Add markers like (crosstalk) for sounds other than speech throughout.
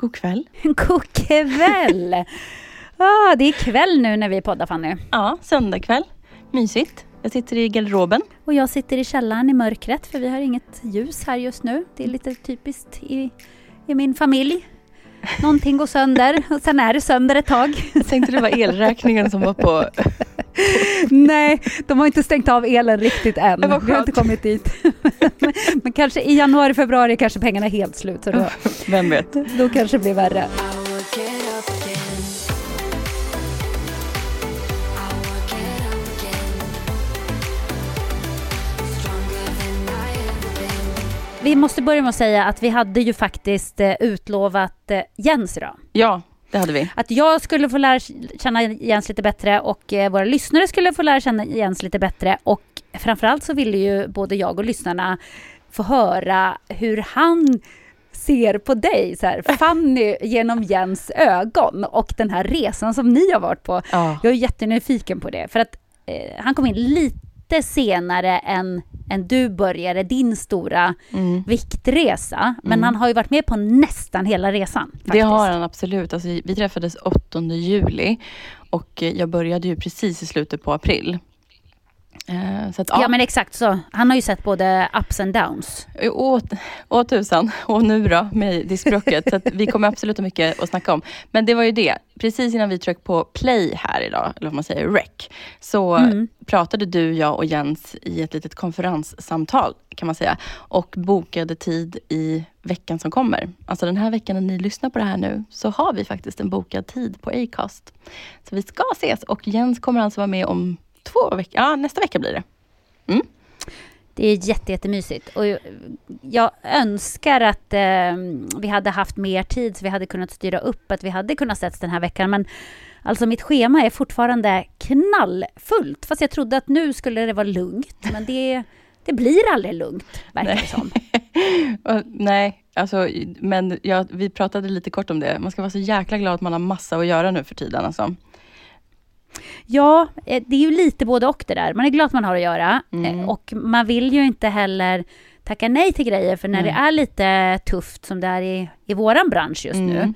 God kväll. (laughs) God kväll! Ah, det är kväll nu när vi poddar Fanny. Ja, söndagkväll. Mysigt. Jag sitter i garderoben. Och jag sitter i källaren i mörkret för vi har inget ljus här just nu. Det är lite typiskt i, i min familj. Någonting går sönder och sen är det sönder ett tag. Jag tänkte det var elräkningen som var på... Nej, de har inte stängt av elen riktigt än. Vi har inte kommit dit. men kanske i januari, februari kanske pengarna är helt slut. Så då, Vem vet? då kanske det blir värre. Vi måste börja med att säga att vi hade ju faktiskt eh, utlovat eh, Jens idag. Ja, det hade vi. Att jag skulle få lära känna Jens lite bättre och eh, våra lyssnare skulle få lära känna Jens lite bättre. Och framförallt så ville ju både jag och lyssnarna få höra hur han ser på dig, så här, (laughs) Fanny, genom Jens ögon och den här resan som ni har varit på. Ja. Jag är jättenyfiken på det, för att eh, han kom in lite senare än, än du började din stora Mm. viktresa. Men Mm. han har ju varit med på nästan hela resan. Faktiskt. Det har han absolut. Alltså, vi träffades 8 juli och eh, jag började ju precis i slutet på april. Eh, att, Ja. men exakt så. Han har ju sett både ups and downs. Åh, åh tusan, och nu då med diskbråcket. så vi kommer (laughs) absolut ha mycket att snacka om. Men det var ju det, precis innan vi tryckte på play här idag, eller vad man säger, rec, så Mm. pratade du, jag och Jens i ett litet konferenssamtal kan man säga. Och bokade tid i veckan som kommer. Alltså den här veckan när ni lyssnar på det här nu, så har vi faktiskt en bokad tid på Acast. Så vi ska ses och Jens kommer alltså vara med om två veckor, ja nästa vecka blir det. Det är jätte, jättemysigt. Och jag önskar att eh, vi hade haft mer tid så vi hade kunnat styra upp att vi hade kunnat sätts den här veckan. Men alltså mitt schema är fortfarande knallfullt. Fast jag trodde att nu skulle det vara lugnt. Men det, det blir aldrig lugnt, verkar det som. (laughs) Nej, alltså, men ja, vi pratade lite kort om det. Man ska vara så jäkla glad att man har massa att göra nu för tiden. Alltså. Ja, eh, det är ju lite både och det där. Man är glad att man har att göra Mm. eh, och man vill ju inte heller tacka nej till grejer för när Nej. det är lite tufft som det är i, i våran bransch just nu. Mm.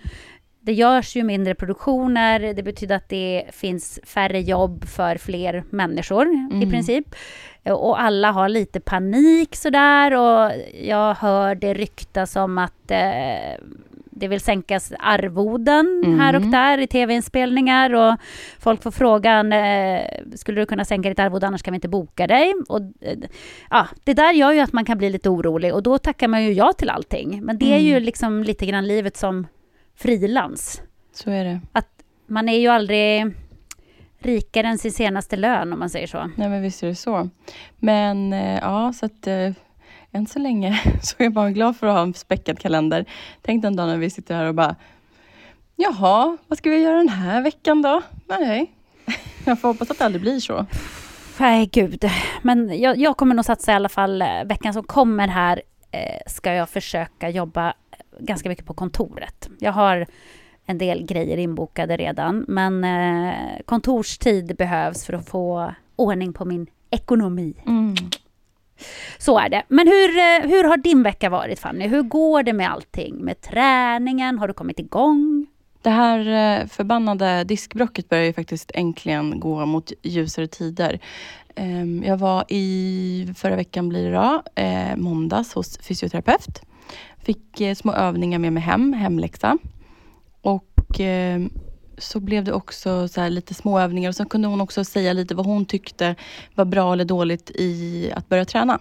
Det görs ju mindre produktioner, det betyder att det finns färre jobb för fler människor i Mm. princip. Och alla har lite panik sådär och jag hör det ryktas om att eh, det vill sänkas arvoden Mm. här och där i tv-inspelningar och folk får frågan, eh, skulle du kunna sänka ditt arvode annars kan vi inte boka dig. Och, eh, ja, det där gör ju att man kan bli lite orolig och då tackar man ju ja till allting. Men det är ju Mm. liksom lite grann livet som frilans. Så är det. Man är ju aldrig rikare än sin senaste lön om man säger så. Nej, men visst är det så. Men eh, ja, så att än så länge (laughs) så är jag bara glad för att ha en späckad kalender. Tänk den dagen när vi sitter här och bara Jaha, vad ska vi göra den här veckan då? Nej, (laughs) jag får hoppas att det aldrig blir så. Nej, gud. Men jag, jag kommer nog satsa i alla fall eh, veckan som kommer här eh, ska jag försöka jobba ganska mycket på kontoret. Jag har en del grejer inbokade redan, men eh, kontorstid behövs för att få ordning på min ekonomi. Mm. Så är det. Men hur, eh, hur har din vecka varit Fanny? Hur går det med allting? Med träningen? Har du kommit igång? Det här eh, förbannade diskbrocket börjar ju faktiskt äntligen gå mot ljusare tider. Ehm, jag var i förra veckan blir det då, eh, måndags hos fysioterapeut. Fick små övningar med mig hem, hemläxa. Och ehm, så blev det också så här lite små övningar och sen kunde hon också säga lite vad hon tyckte var bra eller dåligt i att börja träna.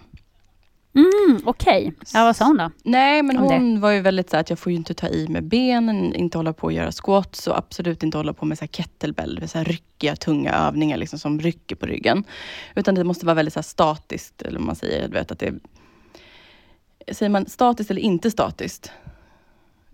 Mm, Okej. Ja, vad sa hon då? Nej, men Om det. hon var ju väldigt så här att jag får ju inte ta i med benen, inte hålla på och göra squats och absolut inte hålla på med så här kettlebell, så här ryckiga, tunga övningar liksom, som rycker på ryggen. Utan det måste vara väldigt så statiskt, eller man säger. Du vet, att det, säger man statiskt eller inte statiskt?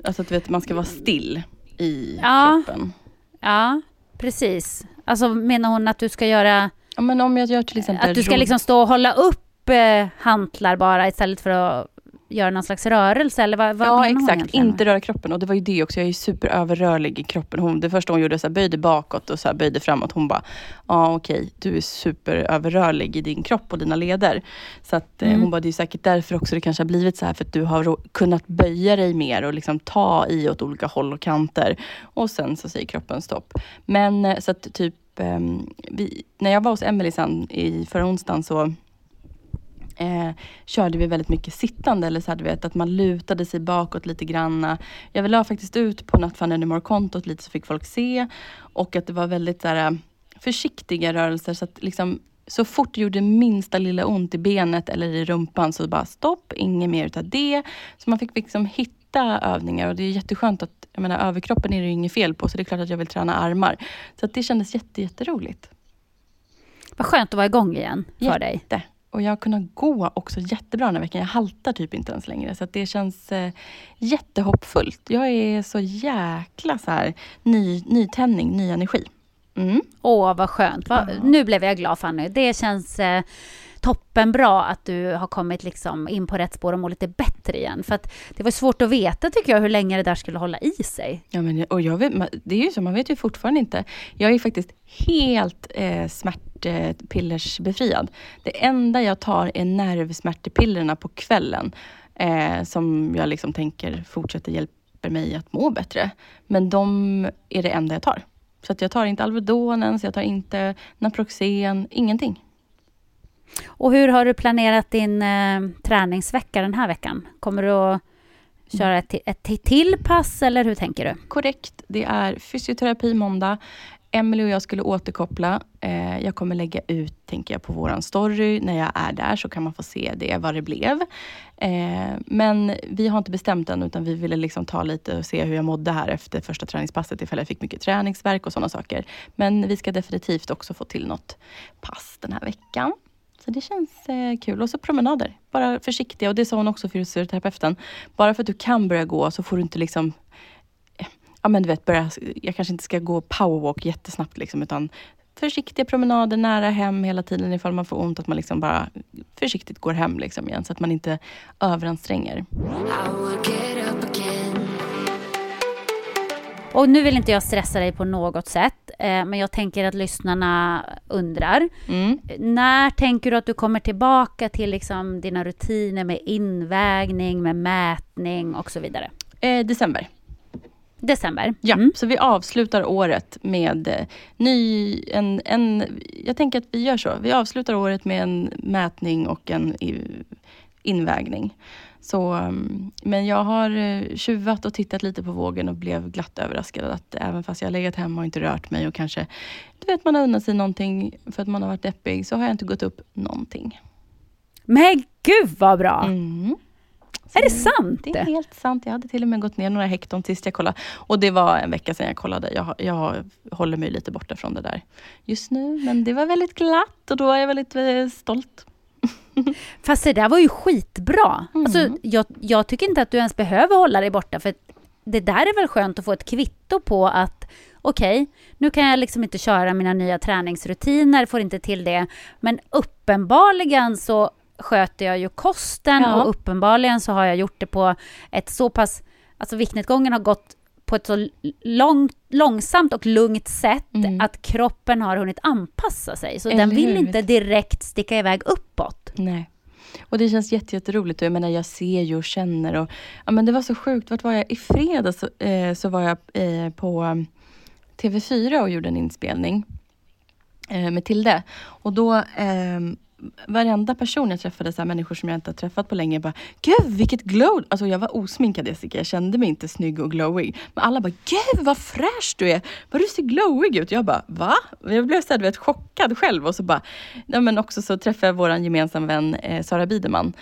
Alltså att vet, man ska vara still i Ja. kroppen. Ja, precis. Alltså menar hon att du ska göra... Ja, men om jag gör till exempel Att du ska liksom stå och hålla upp eh, hantlar bara istället för att göra någon slags rörelse? Eller vad, vad Ja, exakt. Inte röra kroppen. Och det var ju det också. Jag är ju superöverrörlig i kroppen. Hon, det första hon gjorde, så här, böjde bakåt och så här, böjde framåt. Hon bara, ja okej, du är superöverrörlig i din kropp och dina leder. Så att, eh, Mm. hon bara, det är säkert därför också det kanske har blivit så här. För att du har kunnat böja dig mer och liksom ta i åt olika håll och kanter. Och sen så säger kroppen stopp. Men eh, så att typ, ehm, vi, när jag var hos Emelie sen i förra onsdagen så eh, körde vi väldigt mycket sittande. Eller så här, du vet, att man lutade sig bakåt lite granna. Jag la faktiskt ut på Not Fun Anymore-kontot lite så fick folk se. Och att det var väldigt så här, försiktiga rörelser. Så att liksom, så fort det gjorde minsta lilla ont i benet eller i rumpan så bara stopp, inget mer utav det. Så man fick liksom hitta övningar och det är jätteskönt att, jag menar överkroppen är det ju inget fel på så det är klart att jag vill träna armar. Så att det kändes jätte, jätteroligt. Vad skönt att vara igång igen för dig. Och jag har kunnat gå också jättebra den här veckan. Jag haltar typ inte ens längre. Så det känns eh, jättehoppfullt. Jag är så jäkla så här, ny, nytändning, ny energi. Mm. Åh, vad skönt. Va? Nu blev jag glad Fanny. Det känns eh, Toppenbra att du har kommit liksom in på rätt spår och mår lite bättre igen. För att det var svårt att veta tycker jag hur länge det där skulle hålla i sig. Ja, men, och jag vet, det är ju så, man vet ju fortfarande inte. Jag är faktiskt helt eh, smärtpillersbefriad. Det enda jag tar är nervsmärtepillerna på kvällen. Eh, som jag liksom tänker fortsätter hjälper mig att må bättre. Men de är det enda jag tar. Så att jag tar inte Alvedonen, jag tar inte Naproxen, ingenting. Och hur har du planerat din eh, träningsvecka den här veckan? Kommer du att köra ett, ett till- pass eller hur tänker du? Korrekt, det är fysioterapi måndag. Emelie och jag skulle återkoppla. Eh, jag kommer lägga ut, tänker jag, på våran story. När jag är där så kan man få se det, vad det blev. Eh, men vi har inte bestämt än, utan vi ville liksom ta lite och se hur jag mådde här efter första träningspasset, ifall jag fick mycket träningsverk och sådana saker. Men vi ska definitivt också få till något pass den här veckan. Så det känns eh, kul. Och så promenader. Bara försiktiga. Och det sa hon också, fysioterapeuten. Bara för att du kan börja gå så får du inte liksom eh, ja men du vet, börja, jag kanske inte ska gå powerwalk jättesnabbt liksom, utan försiktiga promenader nära hem hela tiden ifall man får ont, att man liksom bara försiktigt går hem liksom igen så att man inte överanstränger. Och nu vill inte jag stressa dig på något sätt, eh, men jag tänker att lyssnarna undrar. Mm. När tänker du att du kommer tillbaka till liksom dina rutiner med invägning, med mätning och så vidare? Eh, december. December? Ja, Mm. så vi avslutar året med eh, ny, en, en, jag tänker att vi gör så. Vi avslutar året med en mätning och en invägning. Så, mm, men jag har eh, tjuvat och tittat lite på vågen och blev glatt överraskad att även fast jag legat hemma och inte rört mig och kanske, du vet man har unnat sig någonting för att man har varit deppig, så har jag inte gått upp någonting. Men gud vad bra! Mm. Är det sant? Det är helt sant. Jag hade till och med gått ner några hekton sist jag kollade. Och det var en vecka sedan jag kollade. Jag, jag håller mig lite borta från det där just nu. Men det var väldigt glatt och då är jag väldigt eh, stolt. (laughs) Fast det där var ju skitbra. Mm. Alltså, jag, jag tycker inte att du ens behöver hålla dig borta, för det där är väl skönt att få ett kvitto på att okej, nu kan jag liksom inte köra mina nya träningsrutiner, får inte till det, men uppenbarligen så sköter jag ju kosten Ja. och uppenbarligen så har jag gjort det på ett så pass, alltså viktnedgången har gått på ett så lång, långsamt och lugnt sätt Mm. att kroppen har hunnit anpassa sig. Så Eller den vill hur? inte direkt sticka iväg uppåt. Nej. Och det känns jätte, jätteroligt. Och jag menar, jag ser ju och känner. Och, ja, men det var så sjukt. Vart var jag? I fredags så, eh, så var jag eh, på um, TV4 och gjorde en inspelning eh, med Tilde. Och då, eh, varenda person jag träffade, så här, människor som jag inte har träffat på länge, bara Gud vilket glow! Alltså jag var osminkad Jessica, jag kände mig inte snygg och glowig. Men alla bara Gud vad fräsch du är! Vad du ser glowig ut! Jag bara va? Jag blev så här, vet, chockad själv och så bara, ja, men också så träffade jag vår gemensamma vän eh, Sara Biderman.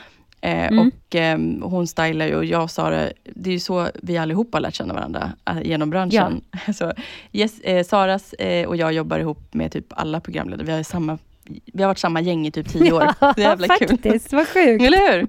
Eh, Mm. Och eh, hon stylar ju och jag och Sara, det är ju så vi allihopa har lärt känna varandra eh, genom branschen. (laughs) Så, yes, eh, Saras eh, och jag jobbar ihop med typ alla programledare. Vi har, samma, vi har varit samma gäng i typ tio år. (laughs) Det är jävla kul. faktiskt, vad sjukt. Eller hur?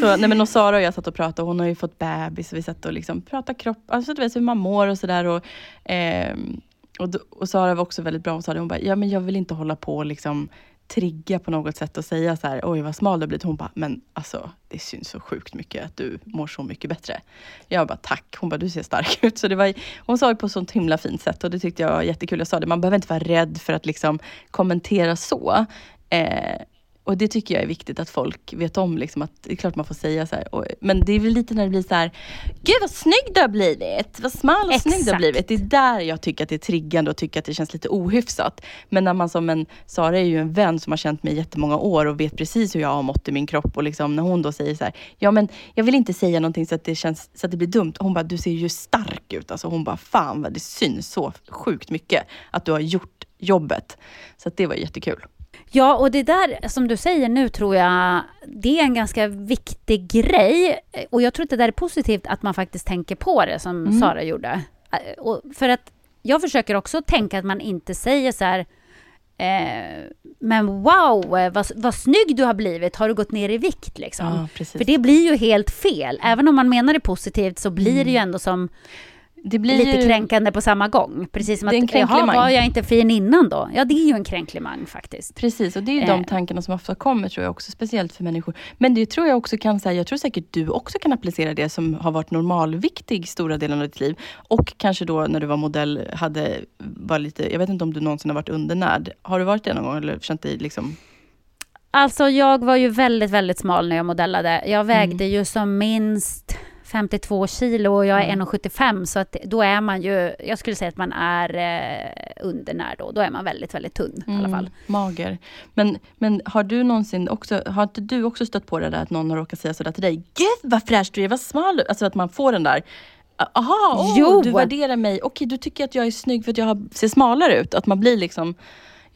Så, nej men och Sara och jag satt och pratade och hon har ju fått bebis och vi satt och liksom pratade kropp, alltså du vet hur man mår och sådär. Och, ehm, och, och Sara var också väldigt bra, hon sa det, hon bara, ja men jag vill inte hålla på liksom trigga på något sätt och säga så här, oj vad smal du har blivit. Hon bara, men alltså det syns så sjukt mycket att du mår så mycket bättre. Jag bara, tack. Hon bara, du ser stark (laughs) ut. Så det var, hon sa det på ett sånt himla fint sätt och det tyckte jag var jättekul. Jag sa det, man behöver inte vara rädd för att liksom kommentera så. Eh, och det tycker jag är viktigt att folk vet om, liksom, att det är klart man får säga så här. Och, men det är väl lite när det blir så här, gud vad snygg du har blivit, vad smal och snygg du har Exakt. blivit. Det är där jag tycker att det är triggande och tycker att det känns lite ohyfsat. Men när man som en, Sara är ju en vän som har känt mig i jättemånga år och vet precis hur jag har mått i min kropp och liksom när hon då säger så här, ja men jag vill inte säga någonting så att det känns, så att det blir dumt. Hon bara, du ser ju stark ut. Alltså hon bara, fan vad det syns så sjukt mycket att du har gjort jobbet. Så det var jättekul. Ja, och det där som du säger nu tror jag, det är en ganska viktig grej. Och jag tror att det där är positivt att man faktiskt tänker på det som Mm. Sara gjorde. Eh, Och för att jag försöker också tänka att man inte säger så här eh, men wow, vad, vad snygg du har blivit, har du gått ner i vikt liksom? Ja. För det blir ju helt fel. Även om man menar det positivt så blir det ju ändå som det blir lite ju, kränkande på samma gång. Precis som att, jaha, var jag inte fin innan då? Ja, det är ju en kränklimang faktiskt. Precis, och det är Eh. de tankarna som ofta kommer tror jag också, speciellt för människor. Men det tror jag också kan säga, jag tror säkert du också kan applicera det som har varit normalviktig stora delen av ditt liv. Och kanske då när du var modell hade, var lite, jag vet inte om du någonsin har varit undernärd. Har du varit det någon gång eller känt dig liksom Alltså jag var ju väldigt, väldigt smal när jag modellade. Jag Mm. vägde ju som minst 52 kilo och jag är Mm. 1,75 så att då är man ju, jag skulle säga att man är eh, undernärd då. Då är man väldigt, väldigt tunn i alla fall. Mm, mager. Men, men har du någonsin också, har inte du också stött på det där att någon har råkat säga sådär till dig? Gud vad fräsch du är, vad smal du. Alltså att man får den där Aha, Jo. du värderar mig. Okej, du tycker att jag är snygg för att jag ser smalare ut. Att man blir liksom...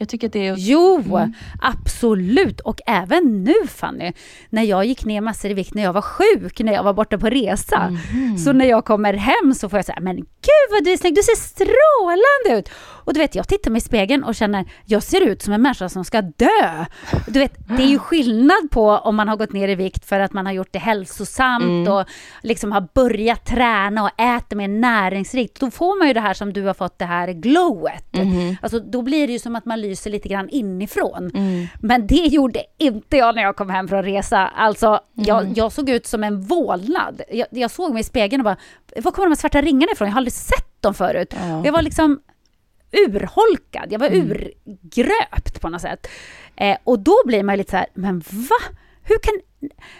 Jag tycker att det är... Jo, Mm. absolut. Och även nu Fanny, när jag gick ner massor i vikt när jag var sjuk, när jag var borta på resa. Mhm. Så när jag kommer hem så får jag säga, men gud vad du är snygg, du ser strålande ut. Och du vet, jag tittar mig i spegeln och känner, jag ser ut som en människa som ska dö. Du vet, det är ju skillnad på om man har gått ner i vikt för att man har gjort det hälsosamt Mm. och liksom har börjat träna och äter mer näringsrikt. Då får man ju det här som du har fått, det här glowet. Mhm. Alltså, då blir det ju som att man lyser lite grann inifrån. Mm. Men det gjorde inte jag när jag kom hem från resa. Alltså, Mm. jag, jag såg ut som en vålnad. Jag, jag såg mig i spegeln och bara, var kommer de här svarta ringarna ifrån? Jag har aldrig sett dem förut. Ja. Jag var liksom urholkad, jag var Mm. urgröpt på något sätt. Eh, och då blir man lite så här, men va? Hur kan...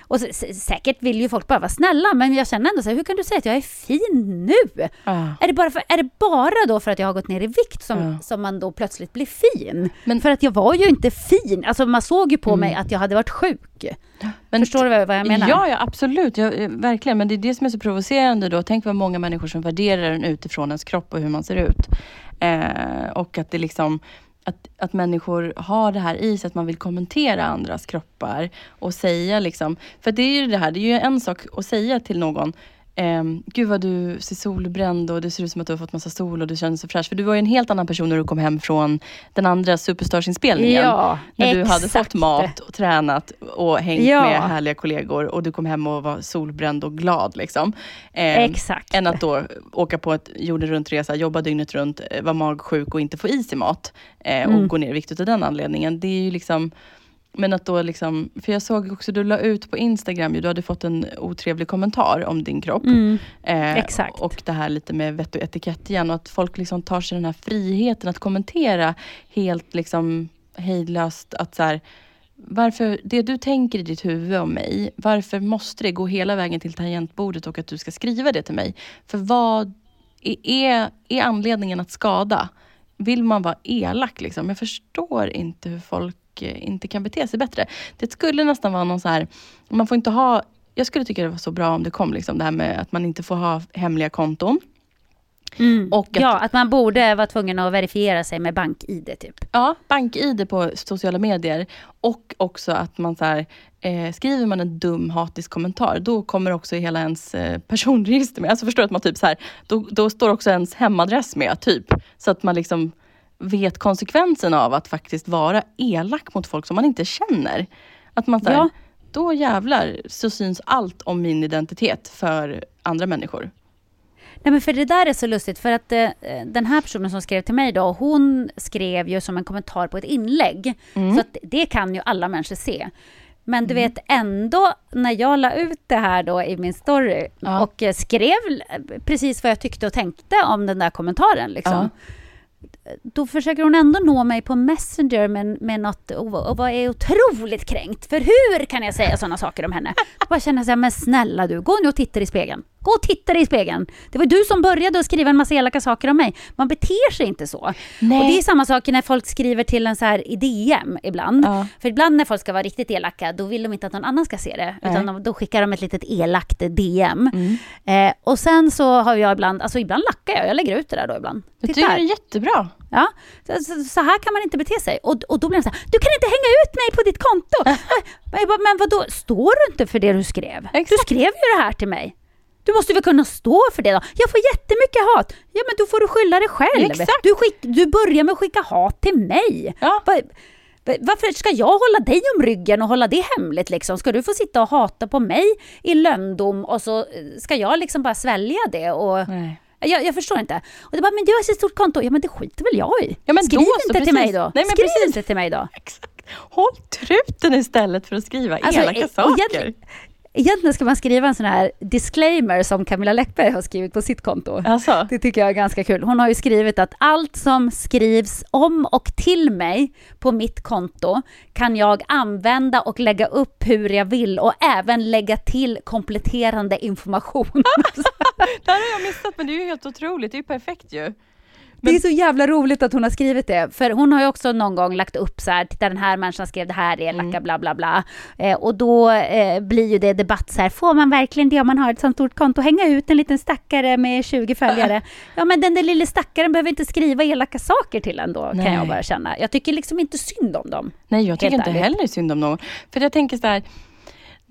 Och säkert vill ju folk bara vara snälla, men jag känner ändå så här, hur kan du säga att jag är fin nu? Ah. Är det, bara för, är det bara då för att jag har gått ner i vikt som, Ja. som man då plötsligt blir fin? Men- för att jag var ju inte fin. Alltså man såg ju på mig att jag hade varit sjuk. Men Förstår du vad jag menar? Ja, ja absolut. Ja, eh, verkligen. Men det är det som är så provocerande då. Tänk vad många människor som värderar en utifrån ens kropp och hur man ser ut. Eh, och att det liksom att, att människor har det här i sig att man vill kommentera andras kroppar och säga liksom, för det är ju det här, det är ju en sak att säga till någon ehm, Gud vad du ser solbränd och det ser ut som att du har fått massa sol och du känner så fräsch. För du var ju en helt annan person när du kom hem från den andra Superstars-inspelningen. Ja, när du hade exakt. fått mat och tränat och hängt Ja. med härliga kollegor och du kom hem och var solbränd och glad. Liksom. Ehm, Exakt. Än att då åka på ett jorden runt-resa, jobba dygnet runt, eh, vara magsjuk och inte få i sig mat eh, och Mm. gå ner i vikt utav den anledningen. Det är ju liksom men att då liksom, för jag såg också, du la ut på Instagram, ju, du hade fått en otrevlig kommentar om din kropp. Mm, Eh, exakt. Och det här lite med vett och etikett igen och att folk liksom tar sig den här friheten att kommentera helt liksom hejdlöst att så här, varför, det du tänker i ditt huvud om mig, varför måste det gå hela vägen till tangentbordet och att du ska skriva det till mig? För vad är, är anledningen att skada? Vill man vara elak liksom? Jag förstår inte hur folk eh, inte kan bete sig bättre. Det skulle nästan vara någon så här, man får inte ha jag skulle tycka det var så bra om det kom, liksom, det här med att man inte får ha hemliga konton. Mm. Att- ja, att man borde vara tvungen att verifiera sig med bank-id typ. Ja, bank-id på sociala medier. Och också att man så här, eh, skriver man en dum hatisk kommentar, då kommer också hela ens eh, personregister med. Alltså förstår att man typ så här, då, då står också ens hemadress med, typ. Så att man liksom vet konsekvensen av att faktiskt vara elak mot folk som man inte känner. Att man här, Ja. då jävlar så syns allt om min identitet för andra människor. Nej men för det där är så lustigt för att eh, den här personen som skrev till mig då, hon skrev ju som en kommentar på ett inlägg. Mm. Så att det kan ju alla människor se. Men du vet ändå när jag la ut det här då i min story Ja. och skrev precis vad jag tyckte och tänkte om den där kommentaren liksom. Då försöker hon ändå nå mig på Messenger med, med något och, och vad är otroligt kränkt. För hur kan jag säga sådana saker om henne? Jag bara känner så här, men snälla du, gå nu och titta i spegeln. Gå och titta dig i spegeln. Det var du som började att skriva en massa elaka saker om mig. Man beter sig inte så. Nej. Och det är samma sak när folk skriver till en så här i DM ibland. Ja. För ibland när folk ska vara riktigt elaka, då vill de inte att någon annan ska se det. Utan de, då skickar de ett litet elakt DM. Mm. Eh, och sen så har jag ibland, alltså ibland lackar jag, jag lägger ut det där då ibland. Jag tycker det är jättebra. Ja, så, så, här kan man inte bete sig. Och, och då blir de så här, du kan inte hänga ut mig på ditt konto. (laughs) Jag bara, men vadå, står du inte för det du skrev? Du Exakt. skrev ju det här till mig. Du måste väl kunna stå för det då? Jag får jättemycket hat. Ja men då får du skylla dig själv. Exakt. Du, skick, du börjar med att skicka hat till mig. Ja. Va- va- Varför ska jag hålla dig om ryggen och hålla det hemligt liksom? Ska du få sitta och hata på mig i lönndom och så eh, ska jag liksom bara svälja det och... Nej. Jag, jag förstår inte. Och det bara, men du har så stort konto. Ja men det skiter väl jag i. Ja, men Skriv då inte precis. till mig då. Nej, men Skriv precis. inte till mig då. Exakt. Håll truten istället för att skriva Alltså, elaka e- saker. egentligen- Egentligen ska man skriva en sån här disclaimer som Camilla Läckberg har skrivit på sitt konto. Alltså, Det tycker jag är ganska kul. Hon har ju skrivit att allt som skrivs om och till mig på mitt konto kan jag använda och lägga upp hur jag vill och även lägga till kompletterande information. (laughs) (laughs) det här har jag missat men det är ju helt otroligt. Det är ju perfekt ju. Det är så jävla roligt att hon har skrivit det, för hon har ju också någon gång lagt upp så här, titta den här människan skrev det här elaka Mm. bla bla bla. Eh, och då eh, blir ju det debatt så här, får man verkligen det om man har ett sånt stort konto, hänga ut en liten stackare med 20 följare? (laughs) ja men den där lilla stackaren behöver inte skriva elaka saker till en då, kan Nej. jag bara känna. Jag tycker liksom inte synd om dem. Nej, jag tycker inte ärligt. heller synd om någon. För jag tänker så här,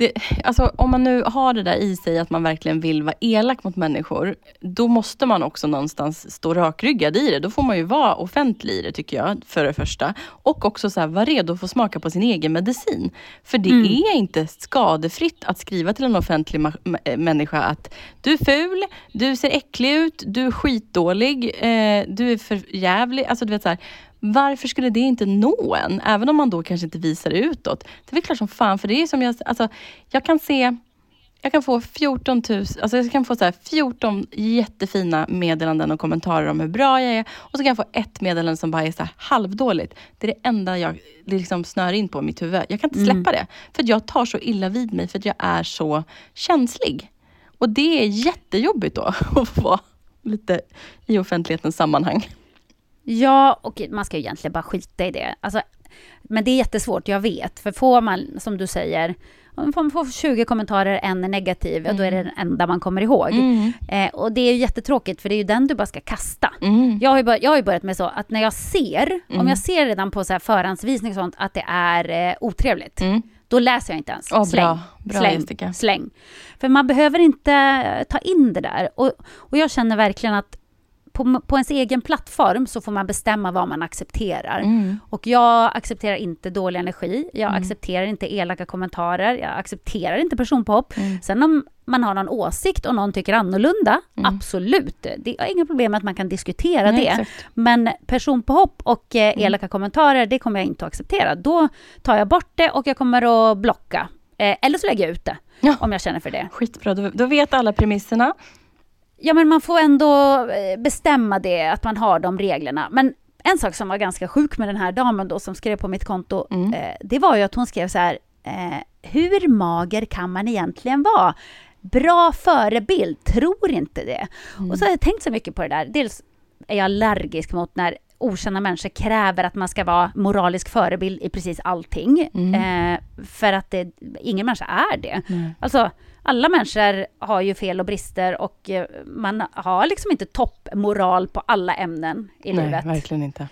det, alltså, om man nu har det där i sig att man verkligen vill vara elak mot människor, då måste man också någonstans stå rakryggad i det. Då får man ju vara offentlig i det tycker jag, för det första. Och också så här, vara redo att få smaka på sin egen medicin. För det är inte skadefritt att skriva till en offentlig äh, människa att du är ful, du ser äcklig ut, du är skitdålig, eh, du är för jävlig. Alltså, du vet, så här, varför skulle det inte nå en? Även om man då kanske inte visar det utåt. Det är väl klart som fan, för det är som jag, alltså, jag kan se jag kan få 14 000, alltså jag kan få så här 14 jättefina meddelanden och kommentarer om hur bra jag är. Och så kan jag få ett meddelande som bara är så halvdåligt. Det är det enda jag det liksom snör in på i mitt huvud. Jag kan inte släppa det. För jag tar så illa vid mig, för att jag är så känslig. Och det är jättejobbigt då, (laughs) att få vara lite i offentlighetens sammanhang. Ja, och man ska ju egentligen bara skita i det. Alltså, men det är jättesvårt, jag vet. För får man, som du säger, om man får 20 kommentarer, en är negativ, ja, då är det den enda man kommer ihåg. Eh, och det är ju jättetråkigt, för det är ju den du bara ska kasta. Mm. Jag, har ju börjat, jag har börjat med så att när jag ser, om jag ser redan på så här förhandsvisning och sånt, att det är eh, otrevligt, Mm. då läser jag inte ens. Åh, släng, bra. Bra, släng, Jessica. släng. För man behöver inte ta in det där. Och, och jag känner verkligen att på, på ens egen plattform så får man bestämma vad man accepterar. Och jag accepterar inte dålig energi, jag accepterar inte elaka kommentarer, jag accepterar inte personpåhopp. Sen om man har någon åsikt och någon tycker annorlunda, absolut. Det är inga problem med att man kan diskutera Nej, det. exakt. Men personpåhopp och eh, elaka kommentarer, det kommer jag inte att acceptera. Då tar jag bort det och jag kommer att blocka. Eh, eller så lägger jag ut det, Ja. om jag känner för det. Skitbra, då, då vet alla premisserna. Ja, men man får ändå eh, bestämma det, att man har de reglerna. Men en sak som var ganska sjuk med den här damen då, som skrev på mitt konto, eh, det var ju att hon skrev så här, eh, hur mager kan man egentligen vara? Bra förebild, tror inte det. Och så har jag tänkt så mycket på det där. Dels är jag allergisk mot när okända människor kräver att man ska vara moralisk förebild i precis allting. Eh, för att det, ingen människa är det. Alltså, alla människor har ju fel och brister och eh, man har liksom inte toppmoral på alla ämnen i Nej, livet. verkligen inte.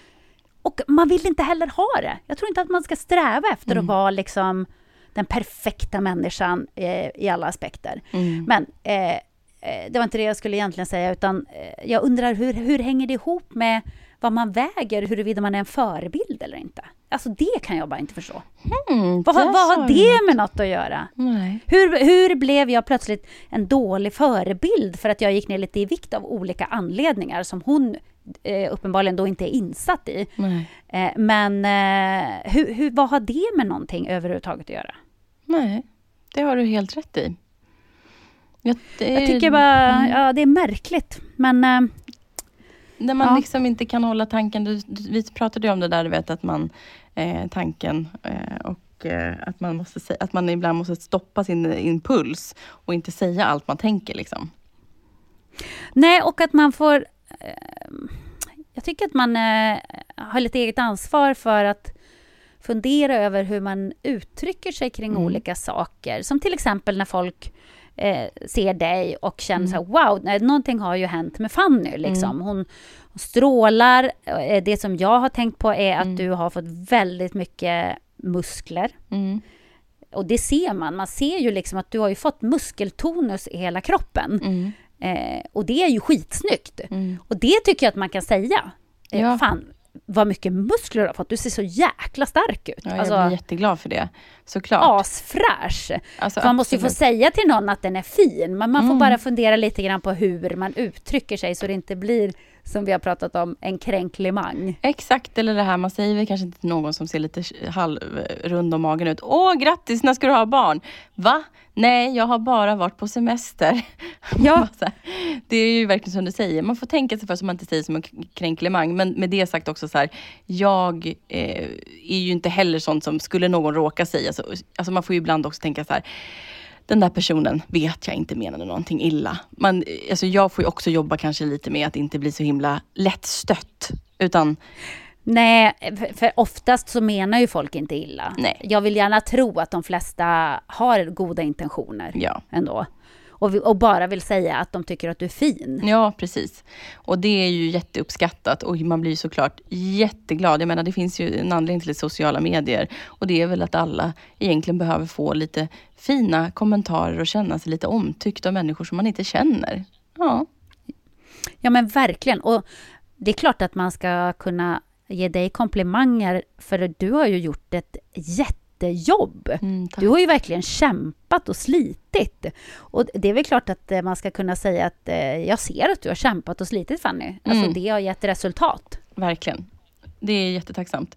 Och man vill inte heller ha det. Jag tror inte att man ska sträva efter att vara liksom den perfekta människan eh, i alla aspekter. Men eh, eh, det var inte det jag skulle egentligen säga, utan eh, jag undrar hur, hur hänger det ihop med vad man väger, huruvida man är en förebild eller inte? Alltså det kan jag bara inte förstå. Mm, Vad, vad har det med något att göra? Nej. Hur, hur blev jag plötsligt en dålig förebild för att jag gick ner lite i vikt av olika anledningar som hon eh, uppenbarligen då inte är insatt i? Nej. Eh, men eh, hur, hur, vad har det med någonting överhuvudtaget att göra? Nej, det har du helt rätt i. Jag, det Jag tycker bara, ja det är märkligt. Men eh, När man Ja. liksom inte kan hålla tanken. Du, vi pratade ju om det där, du vet att man, eh, tanken eh, och eh, att, man måste att man ibland måste stoppa sin impuls och inte säga allt man tänker. Liksom. nej, och att man får... Eh, jag tycker att man eh, har lite eget ansvar för att fundera över hur man uttrycker sig kring olika saker. Som till exempel när folk eh, ser dig och känner så här, wow, någonting har ju hänt med Fanny. Liksom. Hon, hon strålar. Eh, Det som jag har tänkt på är att du har fått väldigt mycket muskler. Mm. Och det ser man. Man ser ju liksom att du har ju fått muskeltonus i hela kroppen. Mm. Eh, och det är ju skitsnyggt. Och det tycker jag att man kan säga. Eh, Ja. Fan, vad mycket muskler du har fått. Du ser så jäkla stark ut. Ja, jag alltså, blir jätteglad för det. Såklart. asfräsch. Alltså, man måste ju få säga till någon att den är fin, men man får Mm. bara fundera lite grann på hur man uttrycker sig så det inte blir, som vi har pratat om, en kränklimang. Exakt, eller det här man säger kanske inte till någon som ser lite halvrund om magen ut. Åh, grattis, när ska du ha barn? Va? Nej, jag har bara varit på semester. (laughs) Ja. Det är ju verkligen som du säger, man får tänka sig för så man inte säger som en kränklimang. Men med det sagt också så här, jag eh, är ju inte heller sånt som, skulle någon råka säga, så, alltså man får ju ibland också tänka så här, den där personen vet jag inte menade någonting illa. Man, alltså jag får ju också jobba kanske lite med att inte bli så himla lättstött. Utan Nej, för- oftast så menar ju folk inte illa. Nej. Jag vill gärna tro att de flesta har goda intentioner Ja. ändå. Och, och bara vill säga att de tycker att du är fin. Ja, precis. Och det är ju jätteuppskattat och man blir såklart jätteglad. Jag menar, det finns ju en anledning till sociala medier och det är väl att alla egentligen behöver få lite fina kommentarer och känna sig lite omtyckt av människor som man inte känner. Ja, Ja men verkligen. Och det är klart att man ska kunna ge dig komplimanger för du har ju gjort ett jättejobb. Mm, du har ju verkligen kämpat och slitit. Och det är väl klart att eh, man ska kunna säga att eh, jag ser att du har kämpat och slitit Fanny. Alltså Mm. det har gett resultat. verkligen. Det är jättetacksamt.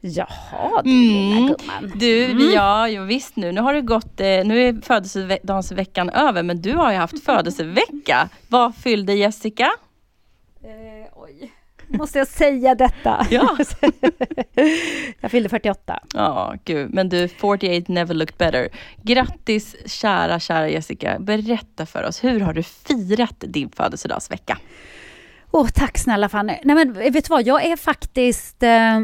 Jaha, du lilla gumman. Du, Mm. ja, ja, visst nu. Nu har det gått, eh, nu är födelsedagsveckan över, men du har ju haft födelsevecka. Vad fyllde Jessica? Eh, oj. Måste jag säga detta? Ja. (laughs) jag fyllde 48. Ja, gud. Men du, 48 never looked better. Grattis kära, kära Jessica. Berätta för oss, hur har du firat din födelsedagsvecka? Åh, tack snälla Fanny. Nej, men vet du vad, jag är faktiskt eh,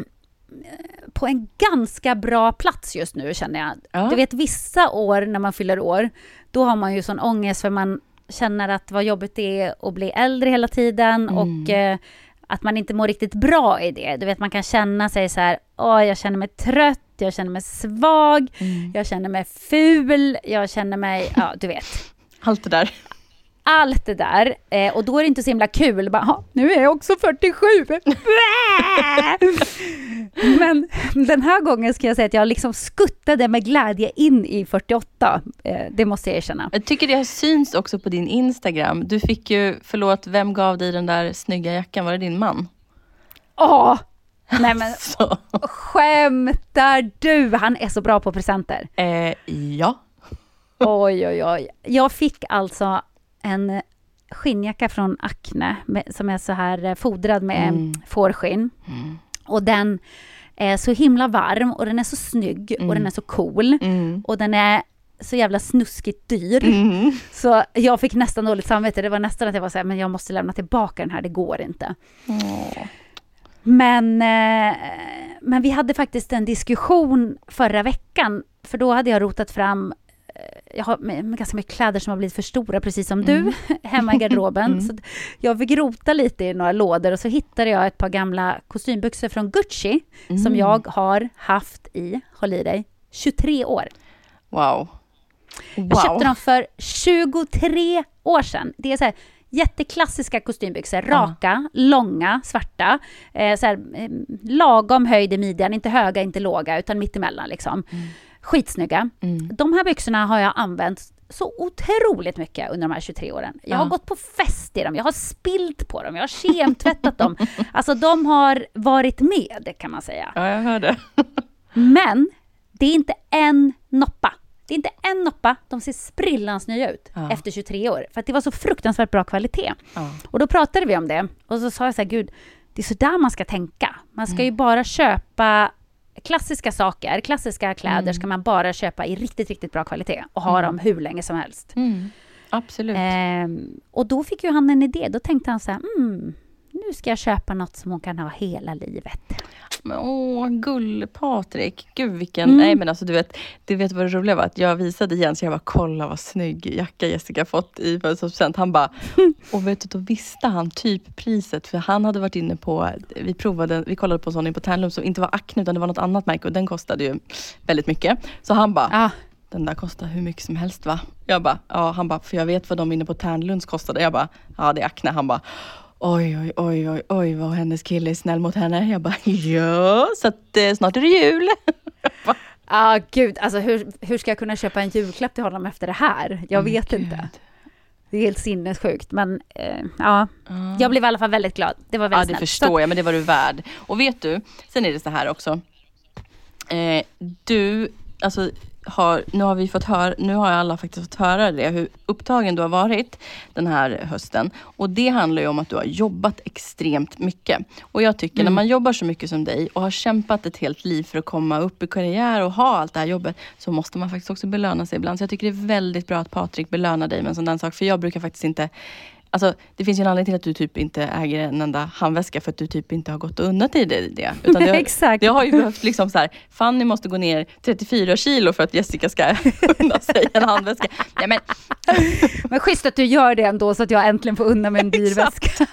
på en ganska bra plats just nu känner jag. Ja. Du vet vissa år när man fyller år, då har man ju sån ångest för man känner att vad jobbigt det är att bli äldre hela tiden och eh, att man inte mår riktigt bra i det. Du vet, man kan känna sig så här, åh, jag känner mig trött, jag känner mig svag, jag känner mig ful, jag känner mig, ja, du vet. Allt det där. Allt det där. Eh, och då är det inte så himla kul. Bara, "Ha, nu är jag också 47. (laughs) Men den här gången ska jag säga att jag liksom skuttade med glädje in i 48. Eh, det måste jag erkänna. Jag tycker det har synts också på din Instagram. Du fick ju, förlåt, vem gav dig den där snygga jackan? Var det din man? Åh! Nej men (laughs) Så. skämtar du? Han är så bra på presenter. Eh, ja. Oj, oj, oj. Jag fick alltså en skinnjacka från Acne med, som är så här eh, fodrad med Mm. fårskinn. Och den är så himla varm och den är så snygg och den är så cool. Mm. Och den är så jävla snuskigt dyr. Så jag fick nästan dåligt samvete. Det var nästan att jag var så här, men jag måste lämna tillbaka den här, det går inte. Men, eh, men vi hade faktiskt en diskussion förra veckan, för då hade jag rotat fram jag har ganska mycket kläder som har blivit för stora, precis som du, (laughs) hemma i garderoben. Så att jag fick rota lite i några lådor och så hittade jag ett par gamla kostymbyxor från Gucci som jag har haft i, håll i dig, 23 år. Wow. Jag köpte dem för 23 år sedan. Det är så här jätteklassiska kostymbyxor, raka, långa, svarta. Eh, så här, eh, lagom höjd i midjan, inte höga, inte låga, utan mittemellan liksom. Skitsnygga. De här byxorna har jag använt så otroligt mycket under de här 23 åren. Jag har Ja. gått på fest i dem, jag har spilt på dem, jag har kemtvättat dem. (laughs) Alltså de har varit med kan man säga. Ja, jag hörde. (laughs) Men det är inte en noppa. Det är inte en noppa. De ser sprillans nya ut Ja. efter 23 år. För att det var så fruktansvärt bra kvalitet. Ja. Och då pratade vi om det. Och så sa jag så här, gud, det är så där man ska tänka. Man ska ju bara köpa klassiska saker, klassiska kläder ska man bara köpa i riktigt, riktigt bra kvalitet och ha dem hur länge som helst. Mm. Absolut. Ehm, och då fick ju han en idé. Då tänkte han så här, mm, nu ska jag köpa något som hon kan ha hela livet. Men, åh, gull-Patrik. Gud vilken... Mm. Nej men alltså du vet, du vet vad det roliga var? Att jag visade Jens, jag bara kolla vad snygg jacka Jessica fått i födelsedagspresent. Han bara, (laughs) och vet du, då visste han typ priset. För han hade varit inne på, vi provade, vi kollade på en sån på Tärnlund som inte var Acne utan det var något annat märke och den kostade ju väldigt mycket. Så han bara, Ja, den där kostar hur mycket som helst va? Jag bara, ja han bara, för jag vet vad de inne på Tärnlunds kostade. Jag bara, ja det är Acne. Han bara, oj oj oj oj oj vad hennes kille är snäll mot henne. Jag bara, (laughs) ja så att eh, snart är det jul. (laughs) ah, gud, alltså hur, hur ska jag kunna köpa en julklapp till honom efter det här? Jag vet Gud. inte. Det är helt sinnessjukt, men eh, ja. Jag blev i alla fall väldigt glad. Det var Ja väldigt det snällt. förstår Så- jag, men det var du värd. Och vet du, sen är det så här också. Eh, du, alltså har, nu har vi fått höra, nu har alla faktiskt fått höra det, hur upptagen du har varit den här hösten. Och det handlar ju om att du har jobbat extremt mycket. Och jag tycker när man jobbar så mycket som dig och har kämpat ett helt liv för att komma upp i karriär och ha allt det här jobbet, så måste man faktiskt också belöna sig ibland. Så jag tycker det är väldigt bra att Patrik belönar dig med en sån där sak, för jag brukar faktiskt inte Alltså, det finns ju en anledning till att du typ inte äger en enda handväska för att du typ inte har gått och unnat dig det. det. Utan det, Exakt. Det har ju behövt liksom så här, Fanny måste gå ner 34 kilo för att Jessica ska (laughs) unna sig en handväska. Nej, men, (laughs) Men schysst att du gör det ändå så att jag äntligen får unna mig en dyr (laughs) Exakt. väska.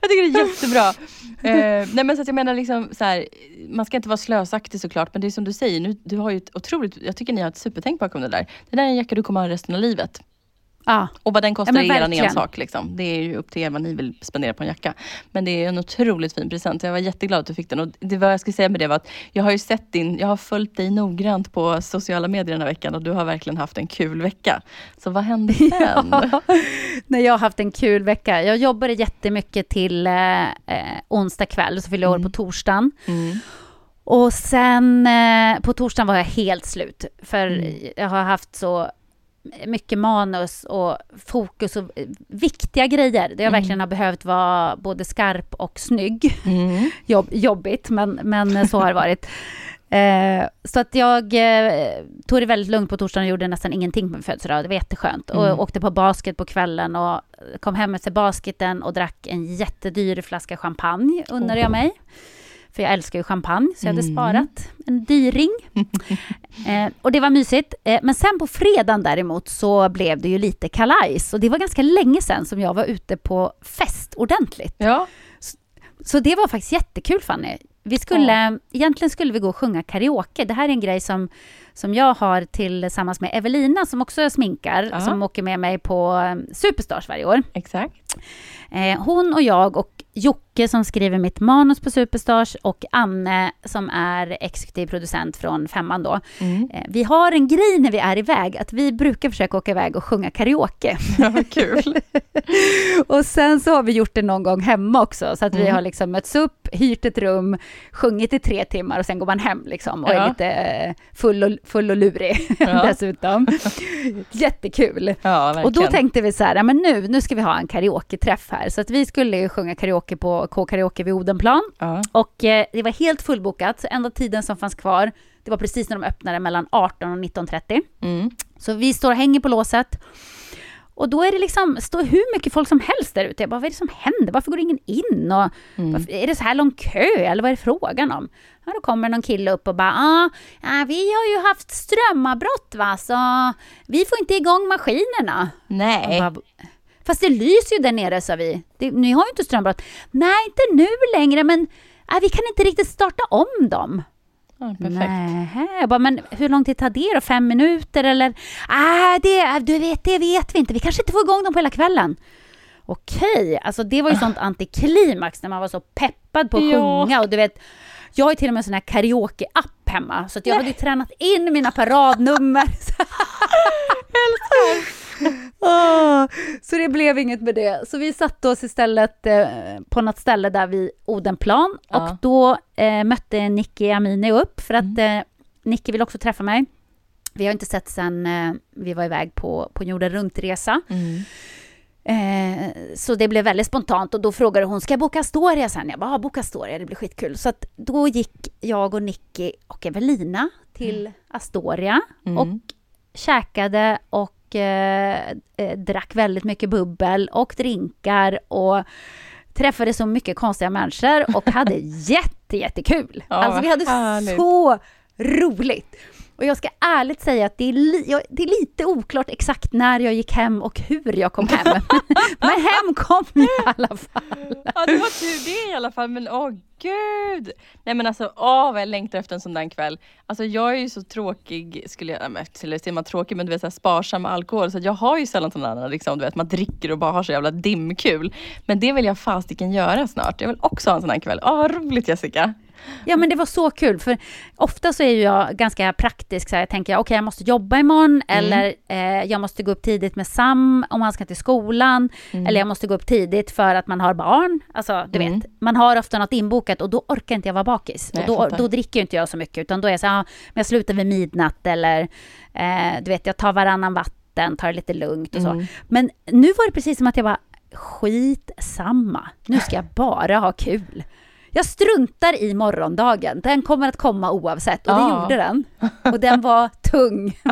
jag tycker det är jättebra. Eh, nej men så jag menar liksom så här, man ska inte vara slösaktig såklart, men det är som du säger, nu, du har ju ett otroligt, jag tycker ni har ett supertänk bakom det där. Det där är en jacka du kommer ha resten av livet. Ja. Och vad den kostar Ja, är en verkligen. ensak. Liksom. Det är ju upp till er vad ni vill spendera på en jacka. Men det är en otroligt fin present. Jag var jätteglad att du fick den. Och det vad jag skulle säga med det var att jag har ju sett din, jag har följt dig noggrant på sociala medier den här veckan och du har verkligen haft en kul vecka. Så vad hände (laughs) sen? Ja. Nej, jag har haft en kul vecka. Jag jobbade jättemycket till eh, onsdag kväll, så fyllde jag år på torsdagen. Mm. Och sen eh, på torsdagen var jag helt slut. För Mm. jag har haft så mycket manus och fokus och eh, viktiga grejer. Där jag Mm. verkligen har behövt vara både skarp och snygg. Mm. (laughs) Jobb, jobbigt, men, men så har det varit. (laughs) Eh, så att jag eh, tog det väldigt lugnt på torsdagen och gjorde nästan ingenting på min födelsedag. Det var jätteskönt. Mm. Och åkte på basket på kvällen och kom hem efter basketen och drack en jättedyr flaska champagne, unnade jag mig. För jag älskar ju champagne, så jag hade Mm. sparat en dyring. (laughs) eh, och det var mysigt. Eh, men sen på fredagen däremot så blev det ju lite kalajs. Och det var ganska länge sedan som jag var ute på fest ordentligt. Ja. Så det var faktiskt jättekul Fanny. Vi skulle, Egentligen skulle vi gå och sjunga karaoke. Det här är en grej som, som jag har tillsammans med Evelina som också sminkar, Ja. som åker med mig på eh, Superstars varje år. Exakt. Eh, hon och jag och Jocke som skriver mitt manus på Superstars och Anne som är exekutiv producent från Femman då. Mm. Eh, vi har en grej när vi är iväg att vi brukar försöka åka iväg och sjunga karaoke. (laughs) Ja, vad kul. (laughs) och sen så har vi gjort det någon gång hemma också, så att vi Mm. har liksom mötts upp, hyrt ett rum, sjungit i tre timmar och sen går man hem liksom och är Ja. lite eh, full och, full och lurig Ja. (laughs) dessutom. Jättekul. Ja. Och då tänkte vi så här, men nu, nu ska vi ha en karaoke-träff här. Så att vi skulle ju sjunga karaoke på K-karaoke vid Odenplan. Ja. Och eh, det var helt fullbokat, så enda tiden som fanns kvar, det var precis när de öppnade mellan 18 och 19.30. Mm. Så vi står och hänger på låset. Och då är det liksom, står hur mycket folk som helst där ute. Jag bara, vad är det som händer? Varför går ingen in? Och, Mm. varför, är det så här lång kö? Eller vad är det frågan om? Ja, då kommer någon kille upp och bara, ah, ja, vi har ju haft strömavbrott va, så vi får inte igång maskinerna. Nej. Bara, Fast det lyser ju där nere, sa vi. Det, ni har ju inte strömavbrott. Nej, inte nu längre, men äh, vi kan inte riktigt starta om dem. Ja, perfekt. Nej, jag bara, men hur lång tid tar det då? Fem minuter eller? Ah, det, du vet, det vet vi inte. Vi kanske inte får igång dem på hela kvällen. Okej, alltså det var ju sånt antiklimax när man var så peppad på att Ja. sjunga och du vet, jag har till och med en sån här karaoke-app hemma så jag hade ju tränat in mina paradnummer. (laughs) Åh, (laughs) så det blev inget med det. Så vi satte oss istället eh, på något ställe där vid Odenplan Ja. och då eh, mötte Nicky Amini upp för att eh, Nicky vill också träffa mig. Vi har inte sett sen eh, vi var iväg på, på jorden runt-resa. Mm. Eh, så det blev väldigt spontant och då frågade hon, ska jag boka Astoria sen? Jag bara, ja, boka Astoria, det blir skitkul. Så att då gick jag och Nicky och Evelina till Astoria Mm. och käkade och eh, eh, drack väldigt mycket bubbel och drinkar och träffade så mycket konstiga människor och hade (laughs) jätte, jättekul. Ja, alltså vi hade härligt. så roligt. Och jag ska ärligt säga att det är, li- jag, det är lite oklart exakt när jag gick hem och hur jag kom hem. (laughs) Men hem kom jag i alla fall. Ja, det var tur det i alla fall, men åh gud! Nej men alltså, åh vad jag längtar efter en sån där kväll. Alltså jag är ju så tråkig, skulle jag, eller säger man tråkig, men du vet så här, sparsam med alkohol, så jag har ju sällan sådana där, liksom, du vet, man dricker och bara har så jävla dimkul. Men det vill jag fasiken göra snart. Jag vill också ha en sån här kväll. Åh vad roligt Jessica! Ja men det var så kul för ofta så är ju jag ganska praktisk så här, jag tänker okej jag måste jobba imorgon eller eh, jag måste gå upp tidigt med Sam om han ska till skolan eller jag måste gå upp tidigt för att man har barn. Alltså du Mm. vet, man har ofta något inbokat och då orkar inte jag vara bakis. Nej, och då, då dricker inte jag så mycket utan då är jag så här, ah, men jag slutar vid midnatt eller eh, du vet jag tar varannan vatten, tar det lite lugnt och så. Mm. Men nu var det precis som att jag bara skit samma. Nu ska jag bara ha kul. Jag struntar i morgondagen. Den kommer att komma oavsett. Och det Ja. gjorde den. Och den var tung. (laughs)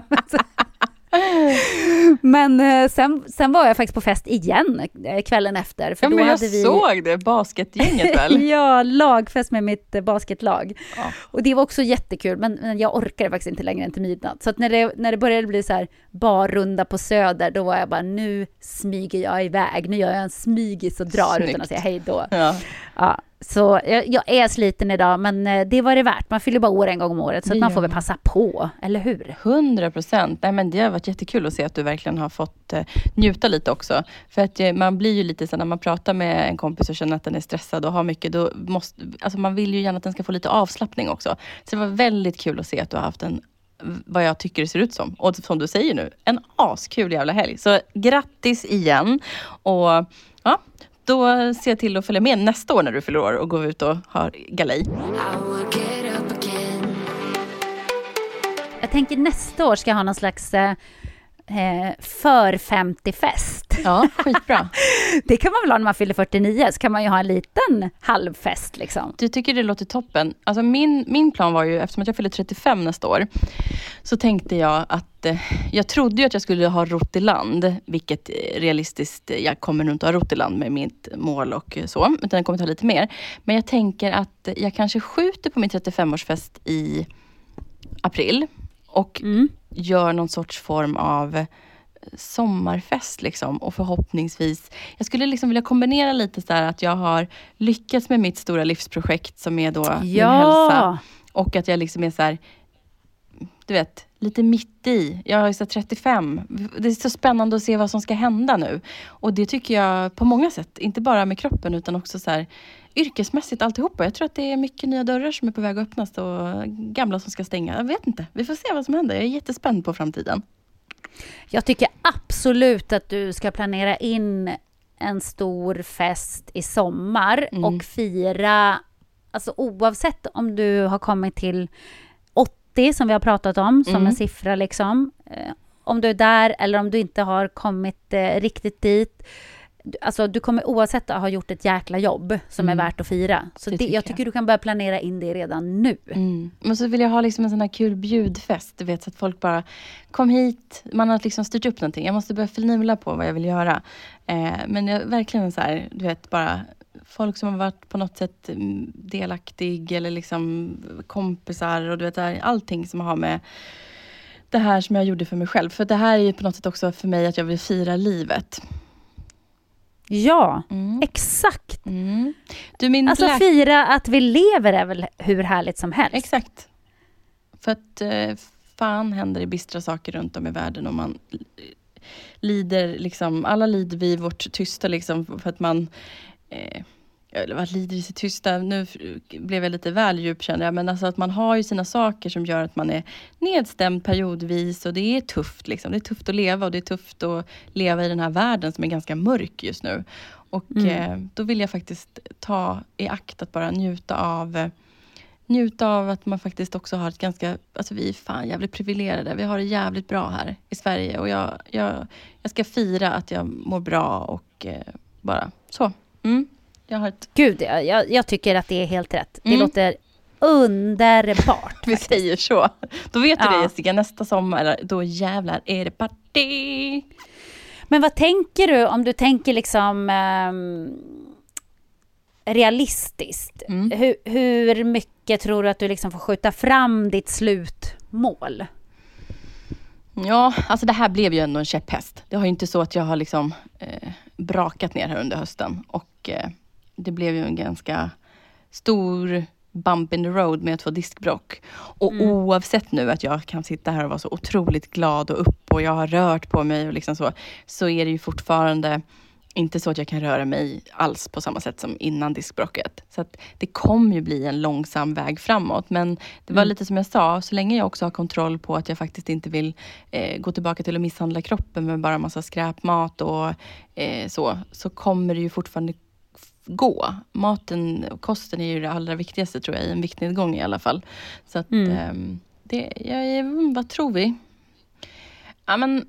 Men eh, sen, sen var jag faktiskt på fest igen eh, kvällen efter. För ja, då men jag hade vi... såg det, basketgänget (laughs) väl? ja, lagfest med mitt eh, basketlag. Ja. Och det var också jättekul, men, men jag orkade faktiskt inte längre än till midnatt. Så när, det, när det började bli så här barrunda på Söder, då var jag bara, nu smyger jag iväg. Nu gör jag en smygis och drar Snyggt. utan att säga hej då. Ja. ja. Så jag, jag, är sliten idag, men eh, det var det värt. Man fyller bara år en gång om året, så man får väl passa på, eller hur? 100 procent. Det har varit jättekul att se att du verkligen har fått eh, njuta lite också. För att eh, man blir ju lite så när man pratar med en kompis och känner att den är stressad och har mycket, då måste, alltså man vill ju gärna att den ska få lite avslappning också. Så det var väldigt kul att se att du har haft en vad jag tycker det ser ut som. Och som du säger nu, en askul jävla helg. Så grattis igen. Och då ser jag till att följa med nästa år när du fyller år och går ut och har galej. Jag tänker nästa år ska jag ha någon slags eh, eh för 50-fest. Ja, skitbra. (laughs) det kan man väl ha när man fyller 49, så kan man ju ha en liten halvfest. Liksom. Du tycker det låter toppen. Alltså min, min plan var ju, eftersom jag fyller 35 nästa år, så tänkte jag att eh, jag trodde ju att jag skulle ha rott i land, vilket realistiskt, jag kommer nog inte ha rott i land med mitt mål och så, utan jag kommer ta lite mer. Men jag tänker att jag kanske skjuter på min 35-årsfest i april och mm. Gör någon sorts form av sommarfest liksom och förhoppningsvis, jag skulle liksom vilja kombinera lite så att jag har lyckats med mitt stora livsprojekt som är då ja. min hälsa och att jag liksom är så här, du vet, lite mitt i. Jag är så 35. Det är så spännande att se vad som ska hända nu. Och det tycker jag på många sätt, inte bara med kroppen utan också så här, yrkesmässigt alltihopa. Jag tror att det är mycket nya dörrar som är på väg att öppnas och gamla som ska stänga. Jag vet inte. Vi får se vad som händer. Jag är jättespänd på framtiden. Jag tycker absolut att du ska planera in en stor fest i sommar mm. och fira, alltså oavsett om du har kommit till 80 som vi har pratat om, som mm. en siffra liksom. Eh, om du är där eller om du inte har kommit eh, riktigt dit Alltså du kommer oavsett ha gjort ett jäkla jobb som mm. är värt att fira. Så det, det jag tycker jag. du kan börja planera in det redan nu. Mm. Men så vill jag ha liksom en sån här kul bjudfest. Du vet, så att folk bara, kom hit. Man har liksom styrt upp någonting. Jag måste börja finurla på vad jag vill göra. Eh, men jag, verkligen så här, du vet, bara folk som har varit på något sätt mm, delaktig eller liksom kompisar och du vet, allting som har med det här som jag gjorde för mig själv. För det här är ju på något sätt också för mig att jag vill fira livet. Ja, mm. exakt. Mm. Du, min alltså fira att vi lever är väl hur härligt som helst? Exakt. För att eh, fan händer det bistra saker runt om i världen och man lider, liksom, alla lider vi vårt tysta liksom för att man eh, vad lider i sitt tysta, nu blev jag lite väl djup känner jag, men alltså att man har ju sina saker som gör att man är nedstämd periodvis och det är tufft. Liksom. Det är tufft att leva och det är tufft att leva i den här världen som är ganska mörk just nu. Och mm. eh, då vill jag faktiskt ta i akt att bara njuta av njuta av att man faktiskt också har ett ganska, alltså vi är fan jävligt privilegierade. Vi har det jävligt bra här i Sverige och jag, jag, jag ska fira att jag mår bra och eh, bara så. Mm. Jag har ett... Gud, jag, jag tycker att det är helt rätt. Det mm. låter underbart. (laughs) Vi säger så. Då vet du ja. det Jessica, nästa sommar, då jävlar är det party. Men vad tänker du om du tänker liksom um, realistiskt? Mm. Hur, hur mycket tror du att du liksom får skjuta fram ditt slutmål? Ja, alltså det här blev ju ändå en käpphäst. Det har ju inte så att jag har liksom eh, brakat ner här under hösten och eh, det blev ju en ganska stor bump in the road med att få diskbrock. Och mm. oavsett nu att jag kan sitta här och vara så otroligt glad och upp och jag har rört på mig och liksom så, så är det ju fortfarande inte så att jag kan röra mig alls på samma sätt som innan diskbrocket. Så att det kommer ju bli en långsam väg framåt. Men det var mm. lite som jag sa, så länge jag också har kontroll på att jag faktiskt inte vill eh, gå tillbaka till att misshandla kroppen med bara massa skräpmat och eh, så, så kommer det ju fortfarande gå. Maten och kosten är ju det allra viktigaste tror jag, i en viktnedgång i alla fall. Så att, mm. eh, det, jag, vad tror vi? Ja, men,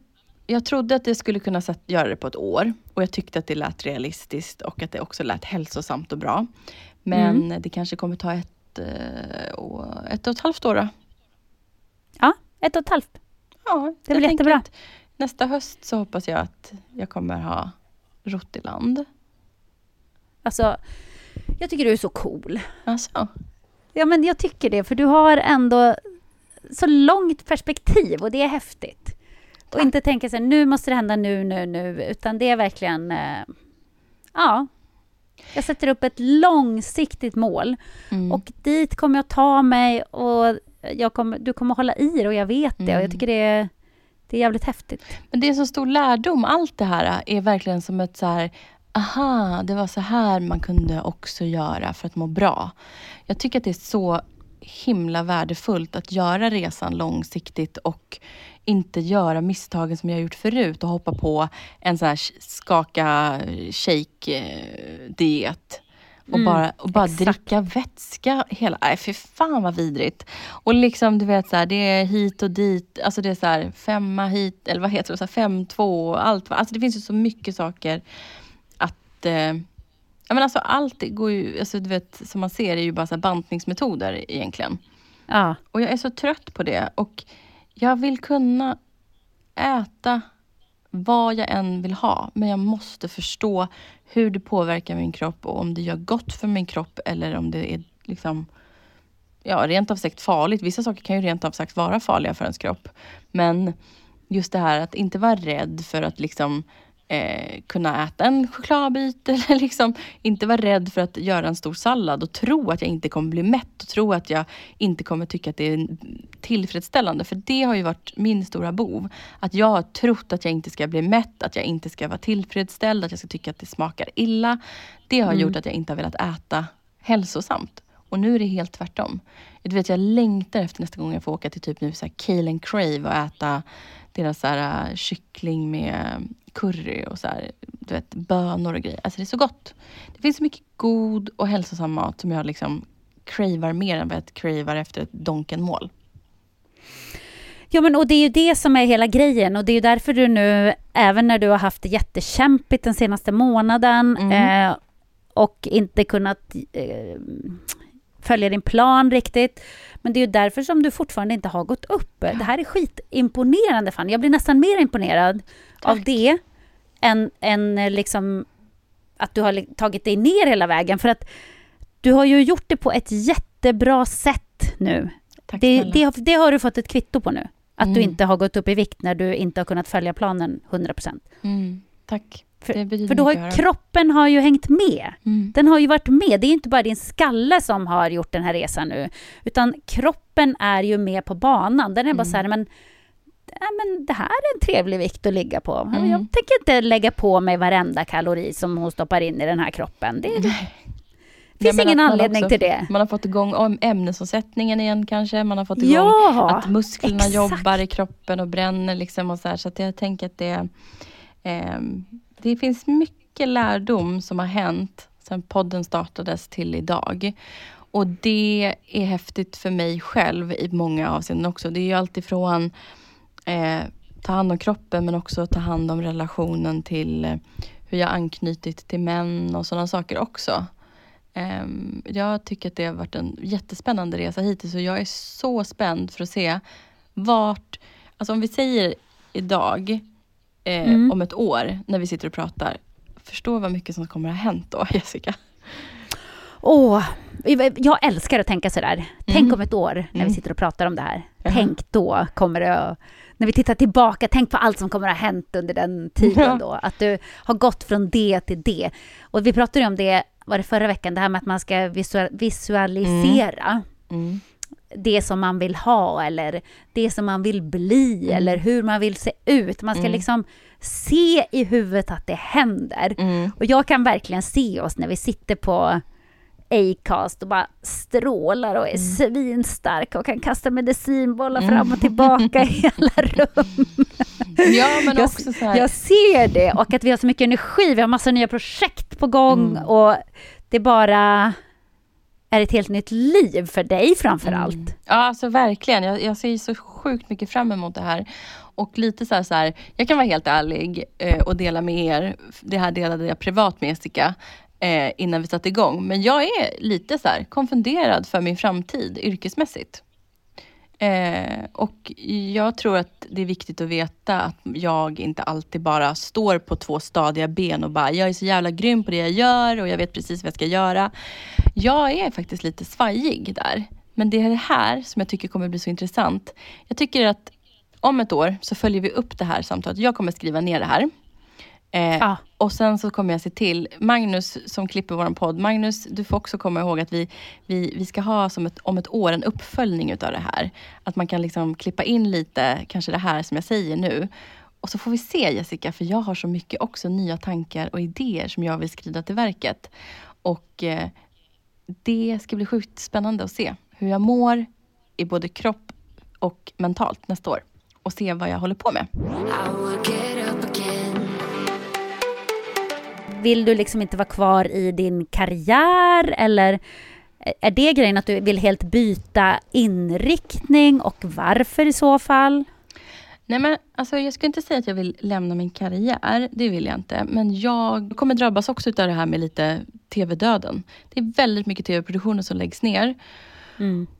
jag trodde att det skulle kunna sätt, göra det på ett år och jag tyckte att det lät realistiskt och att det också lät hälsosamt och bra. Men mm. det kanske kommer ta ett, eh, ett och ett halvt år. Då. Ja, ett och ett halvt. Ja, det blir jättebra. Nästa höst så hoppas jag att jag kommer ha rott i land. Alltså, jag tycker du är så cool. Alltså. Ja, men jag tycker det, för du har ändå så långt perspektiv och det är häftigt. Och inte tänka så här, nu måste det hända nu, nu, nu, utan det är verkligen... Eh, ja. Jag sätter upp ett långsiktigt mål Mm. och dit kommer jag ta mig och jag kommer, du kommer hålla i det och jag vet det och jag tycker det är, det är jävligt häftigt. Men det är så stor lärdom. Allt det här är verkligen som ett så här, aha, det var så här man kunde också göra för att må bra. Jag tycker att det är så himla värdefullt att göra resan långsiktigt och inte göra misstagen som jag gjort förut och hoppa på en sån här skaka shake-diet. Och Mm, bara, och bara exakt. dricka vätska hela... Nej, för fan vad vidrigt. Och liksom, du vet, så här, det är hit och dit. Alltså det är så här, femma hit, eller vad heter det? Så här, fem, två, allt. Alltså det finns ju så mycket saker att... Eh, ja, men alltså allt går ju, alltså du vet, som man ser är ju bara så bantningsmetoder egentligen. Ja, Och jag är så trött på det. Och jag vill kunna äta vad jag än vill ha. Men jag måste förstå hur det påverkar min kropp och om det gör gott för min kropp eller om det är liksom ja, rent av sagt farligt. Vissa saker kan ju rent av sagt vara farliga för ens kropp. Men just det här att inte vara rädd för att liksom eh, kunna äta en chokladbit (laughs) eller liksom inte vara rädd för att göra en stor sallad och tro att jag inte kommer bli mätt och tro att jag inte kommer tycka att det är tillfredsställande. För det har ju varit min stora bov. Att jag har trott att jag inte ska bli mätt, att jag inte ska vara tillfredsställd, att jag ska tycka att det smakar illa. Det har gjort att jag inte har velat äta hälsosamt. Och nu är det helt tvärtom. Du vet, jag längtar efter nästa gång jag får åka till typ nu så här Kale and Crave och äta deras så här, äh, kyckling med curry och så här, du vet, bönor och grejer. Alltså det är så gott. Det finns så mycket god och hälsosam mat som jag liksom cravar mer än vad jag cravar efter ett Donken-mål. Ja, men och det är ju det som är hela grejen och det är ju därför du nu, även när du har haft det jättekämpigt den senaste månaden Mm. eh, och inte kunnat eh, följa din plan riktigt. Men det är ju därför som du fortfarande inte har gått upp. Det här är skitimponerande Fanny. Jag blir nästan mer imponerad av det än, än eh, liksom att du har tagit dig ner hela vägen. För att du har ju gjort det på ett jättebra sätt nu. Tack Det, det, har, det har du fått ett kvitto på nu. Att du Mm. inte har gått upp i vikt när du inte har kunnat följa planen 100%. Mm, tack. För, för då har ju, kroppen har ju hängt med. Mm. Den har ju varit med. Det är inte bara din skalle som har gjort den här resan nu. Utan kroppen är ju med på banan. Den är bara så här, men, ja, men det här är en trevlig vikt att ligga på. Mm. Jag tänker inte lägga på mig varenda kalori som hon stoppar in i den här kroppen. Det, det (laughs) finns ingen anledning också- till det. Man har fått igång om- ämnesomsättningen igen kanske. Man har fått igång Ja, att musklerna exakt. jobbar i kroppen och bränner. Liksom och så här. så att jag tänker att det, ehm, det finns mycket lärdom som har hänt sedan podden startades till idag. Och det är häftigt för mig själv i många avseenden också. Det är ju alltifrån eh, ta hand om kroppen men också ta hand om relationen till eh, hur jag anknutit till män och sådana saker också. Ehm, jag tycker att det har varit en jättespännande resa hittills och jag är så spänd för att se vart, alltså om vi säger idag, eh, Mm. om ett år när vi sitter och pratar, förstå vad mycket som kommer att ha hänt då (laughs) Jessica. Åh, jag älskar att tänka sådär. Tänk Mm. om ett år när Mm. vi sitter och pratar om det här. Tänk då kommer det att, När vi tittar tillbaka, tänk på allt som kommer att ha hänt under den tiden då. Att du har gått från det till det. Och vi pratade ju om det, var det förra veckan, det här med att man ska visua- visualisera Mm. det som man vill ha eller det som man vill bli eller hur man vill se ut. Man ska Mm. liksom se i huvudet att det händer. Mm. Och jag kan verkligen se oss när vi sitter på Acast och bara strålar och är svinstarka och kan kasta medicinbollar fram och tillbaka i (laughs) alla rum. Ja men Jag, också så här, jag ser det och att vi har så mycket energi, vi har massa nya projekt på gång Mm. och det bara är ett helt nytt liv för dig framför allt. Mm. Ja, alltså verkligen. Jag, jag ser så sjukt mycket fram emot det här. Och lite så här, så här jag kan vara helt ärlig eh, och dela med er. Det här delade jag privat med Jessica eh, innan vi satte igång. Men jag är lite så här konfunderad för min framtid yrkesmässigt. Eh, och jag tror att det är viktigt att veta att jag inte alltid bara står på två stadiga ben och bara, jag är så jävla grym på det jag gör och jag vet precis vad jag ska göra. Jag är faktiskt lite svajig där. Men det är det här som jag tycker kommer bli så intressant. Jag tycker att om ett år så följer vi upp det här samtalet. Jag kommer skriva ner det här. Eh, Ah. Och sen så kommer jag se till, Magnus som klipper vår podd, Magnus du får också komma ihåg att vi, vi, vi ska ha som ett, om ett år en uppföljning utav det här. Att man kan liksom klippa in lite, kanske det här som jag säger nu. Och så får vi se Jessica, för jag har så mycket också nya tankar och idéer som jag vill skrida till verket. Och eh, det ska bli sjukt spännande att se hur jag mår i både kropp och mentalt nästa år. Och se vad jag håller på med. Vill du liksom inte vara kvar i din karriär eller är det grejen att du vill helt byta inriktning och varför i så fall? Nej men alltså jag skulle inte säga att jag vill lämna min karriär, det vill jag inte. Men jag kommer drabbas också av det här med lite tv-döden. Det är väldigt mycket tv-produktioner som läggs ner.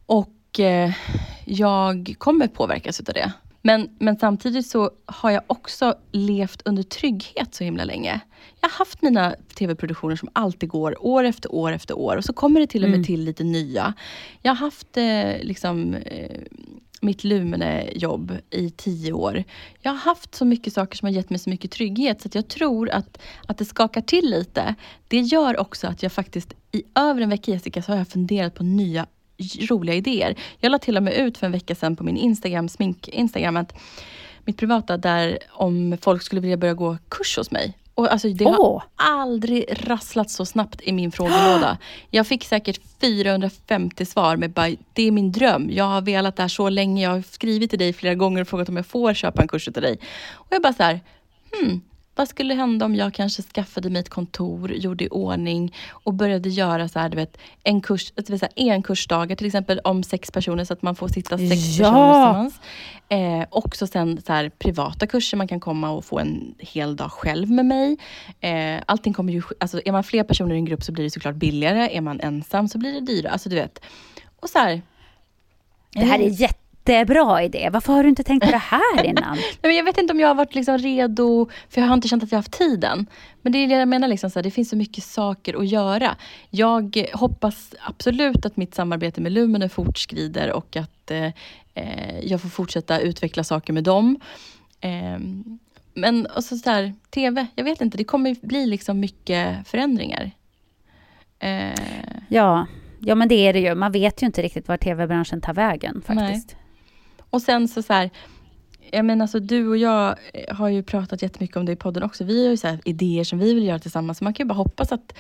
Och eh, jag kommer påverkas utav det. Men, men samtidigt så har jag också levt under trygghet så himla länge. Jag har haft mina tv-produktioner som alltid går år efter år efter år. Och så kommer det till och med till lite nya. Jag har haft eh, liksom, eh, mitt Lumene-jobb i tio år. Jag har haft så mycket saker som har gett mig så mycket trygghet så jag tror att, att det skakar till lite. Det gör också att jag faktiskt i över en vecka Jessica så har jag funderat på nya roliga idéer. Jag la till och med ut för en vecka sedan på min Instagram, smink-Instagram, att mitt privata, där om folk skulle vilja börja gå kurs hos mig. Och alltså det har aldrig rasslat så snabbt i min frågelåda. (gasps) Jag fick säkert 450 svar med bara, det är min dröm. Jag har velat det här så länge. Jag har skrivit till dig flera gånger och frågat om jag får köpa en kurs till dig. Och jag bara så här, hmm, vad skulle hända om jag kanske skaffade mig ett kontor, gjorde i ordning och började göra så här, du vet, en kurs, det vill säga en kursdagar till exempel om sex personer så att man får sitta sex Ja. personer tillsammans. Eh, också sen så här, privata kurser, man kan komma och få en hel dag själv med mig. Eh, allting kommer ju, alltså är man fler personer i en grupp så blir det såklart billigare, är man ensam så blir det dyrare. Alltså du vet. Och så här, Det här är jättebra idé. Varför har du inte tänkt på det här (laughs) innan? Nej, men jag vet inte om jag har varit liksom redo, för jag har inte känt att jag har haft tiden. Men det är det jag menar, liksom, så här, det finns så mycket saker att göra. Jag hoppas absolut att mitt samarbete med Lumene fortskrider och att eh, eh, jag får fortsätta utveckla saker med dem. Eh, men och så, så här, TV, jag vet inte, det kommer bli liksom mycket förändringar. Eh, Ja, ja men det är det ju. Man vet ju inte riktigt var tv-branschen tar vägen faktiskt. Och sen så, så här, jag menar alltså du och jag eh, har ju pratat jättemycket om det i podden också. Vi har ju så idéer som vi vill göra tillsammans. Så man kan ju bara hoppas att,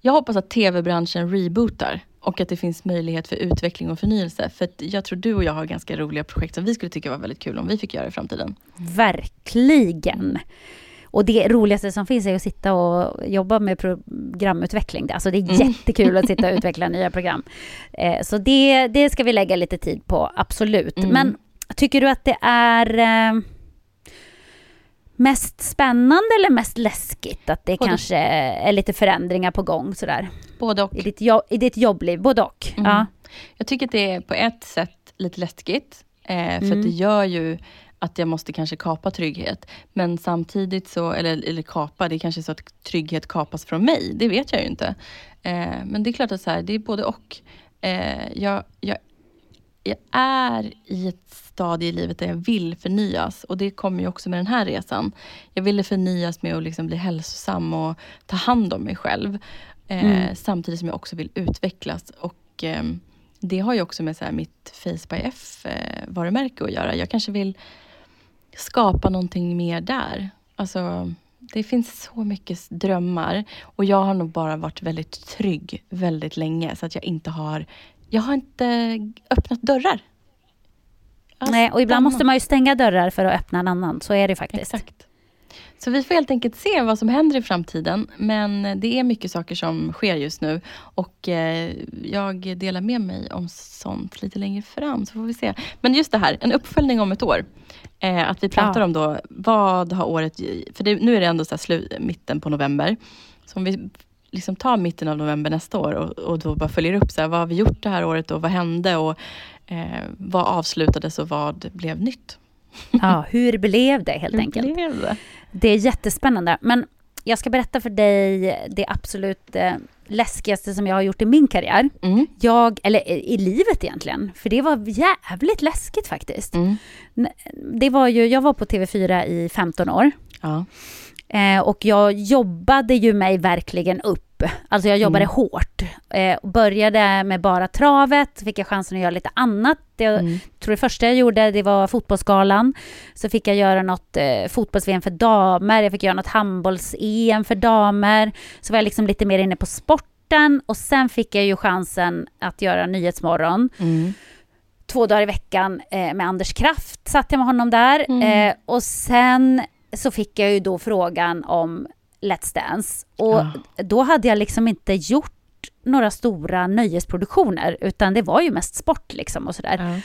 jag hoppas att tv-branschen rebootar och att det finns möjlighet för utveckling och förnyelse. För jag tror du och jag har ganska roliga projekt som vi skulle tycka var väldigt kul om vi fick göra i framtiden. Verkligen. Och det roligaste som finns är att sitta och jobba med programutveckling. Alltså det är jättekul att sitta och (laughs) utveckla nya program. Eh, så det, det ska vi lägga lite tid på, absolut. Mm. Men tycker du att det är eh, mest spännande eller mest läskigt? Att det Både- kanske är lite förändringar på gång sådär? Både och. I ditt, jo- i ditt jobbliv, både och. Mm. Ja. Jag tycker att det är på ett sätt lite läskigt. Eh, för Mm. att det gör ju att jag måste kanske kapa trygghet. Men samtidigt så, eller, eller kapa, det är kanske så att trygghet kapas från mig. Det vet jag ju inte. Eh, men det är klart att så här, det är både och. Eh, jag, jag, jag är i ett stadie i livet där jag vill förnyas. Och det kommer ju också med den här resan. Jag ville förnyas med att liksom bli hälsosam och ta hand om mig själv. Eh, Mm. Samtidigt som jag också vill utvecklas. Och ehm, det har ju också med så här, mitt Face by F-varumärke att göra. Jag kanske vill skapa någonting mer där. Alltså, det finns så mycket drömmar och jag har nog bara varit väldigt trygg väldigt länge så att jag inte har jag har inte öppnat dörrar. Har Nej, och ibland måste man ju stänga dörrar för att öppna en annan. Så är det faktiskt. Exakt. Så vi får helt enkelt se vad som händer i framtiden. Men det är mycket saker som sker just nu. Och eh, jag delar med mig om sånt lite längre fram. Så får vi se. Men just det här, en uppföljning om ett år. Eh, att vi pratar Ja. om då, vad har året... För det, nu är det ändå så slu, mitten på november. Så om vi liksom ta mitten av november nästa år och, och då bara följer upp, så här, vad har vi gjort det här året och vad hände och eh, vad avslutades och vad blev nytt? (laughs) Ja, hur blev det helt Hur enkelt? blev det? Det är jättespännande. Men jag ska berätta för dig det absolut eh, läskigaste som jag har gjort i min karriär. Mm. Jag, eller i livet egentligen, för det var jävligt läskigt faktiskt. Mm. Det var ju, jag var på TV4 i 15 år. Ja. Eh, och jag jobbade ju mig verkligen upp. Alltså jag jobbade Mm. hårt. Eh, och började med bara travet, fick jag chansen att göra lite annat. Det, Mm. tror det första jag gjorde det var fotbollsgalan. Så fick jag göra något eh, fotbolls-VM för damer, jag fick göra något handbolls-EM för damer. Så var jag liksom lite mer inne på sporten och sen fick jag ju chansen att göra Nyhetsmorgon Mm. två dagar i veckan eh, med Anders Kraft, satt jag med honom där. Mm. Eh, och sen så fick jag ju då frågan om Let's Dance. Och Ja. då hade jag liksom inte gjort några stora nöjesproduktioner, utan det var ju mest sport liksom och sådär. Ja.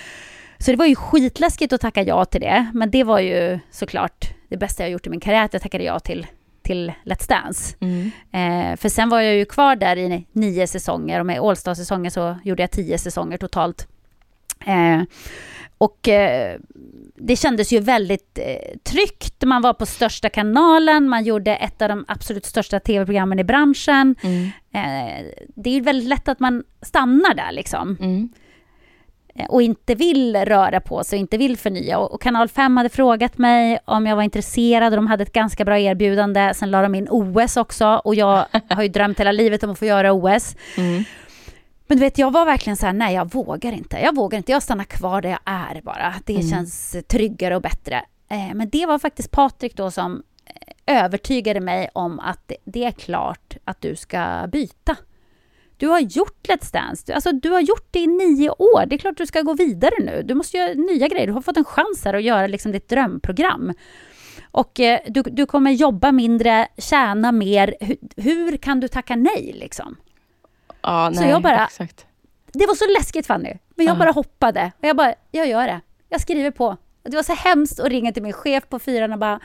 Så det var ju skitläskigt att tacka ja till det, men det var ju såklart det bästa jag gjort i min karriär, att jag tackade ja till, till Let's Dance. Mm. Eh, för sen var jag ju kvar där i nio säsonger och med All-Star-säsonger så gjorde jag tio säsonger totalt. Eh, och eh, det kändes ju väldigt eh, tryggt. Man var på största kanalen, man gjorde ett av de absolut största tv-programmen i branschen. Mm. Eh, det är ju väldigt lätt att man stannar där liksom. Mm. Eh, och inte vill röra på sig och inte vill förnya. Och, och Kanal 5 hade frågat mig om jag var intresserad och de hade ett ganska bra erbjudande. Sen la de in OS också och jag (laughs) har ju drömt hela livet om att få göra OS. Mm. Men du vet, jag var verkligen så här, nej jag vågar inte. Jag vågar inte, jag stannar kvar där jag är bara. Det Mm. känns tryggare och bättre. Eh, men det var faktiskt Patrik då som eh, övertygade mig om att det, det är klart att du ska byta. Du har gjort Let's Dance, du, alltså, du har gjort det i nio år. Det är klart du ska gå vidare nu. Du måste göra nya grejer. Du har fått en chans här att göra liksom ditt drömprogram. Och eh, du, du kommer jobba mindre, tjäna mer. Hur, hur kan du tacka nej liksom? Ja, Så nej, jag bara- Exakt. Det var så läskigt Fanny. Men jag Ja. bara hoppade. Och jag bara, jag gör det. Jag skriver på. Och det var så hemskt att ringa till min chef på fyran och bara,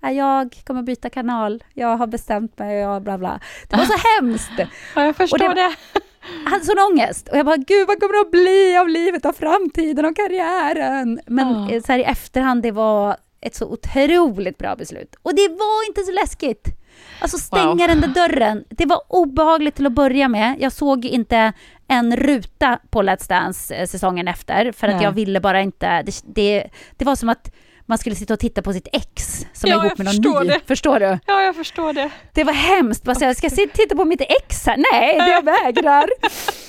"Ja, jag kommer byta kanal. Jag har bestämt mig och bla bla. Det var så (laughs) hemskt. Ja, jag förstår det det. (laughs) Jag hade sån ångest. Och jag bara, gud vad kommer det att bli av livet, av framtiden, av karriären? Men Ja. eh, så här i efterhand, det var ett så otroligt bra beslut. Och det var inte så läskigt. Alltså stänga Wow. den där dörren. Det var obehagligt till att börja med. Jag såg inte en ruta på Let's Dance eh, säsongen efter, för att Nej. jag ville bara inte... Det, det, det var som att man skulle sitta och titta på sitt ex som Ja, är ihop jag med någon förstår ny. det. Förstår du? Ja, jag förstår det. Det var hemskt. Bara säga, ska jag (laughs) titta på mitt ex här? Nej, det jag vägrar. (laughs)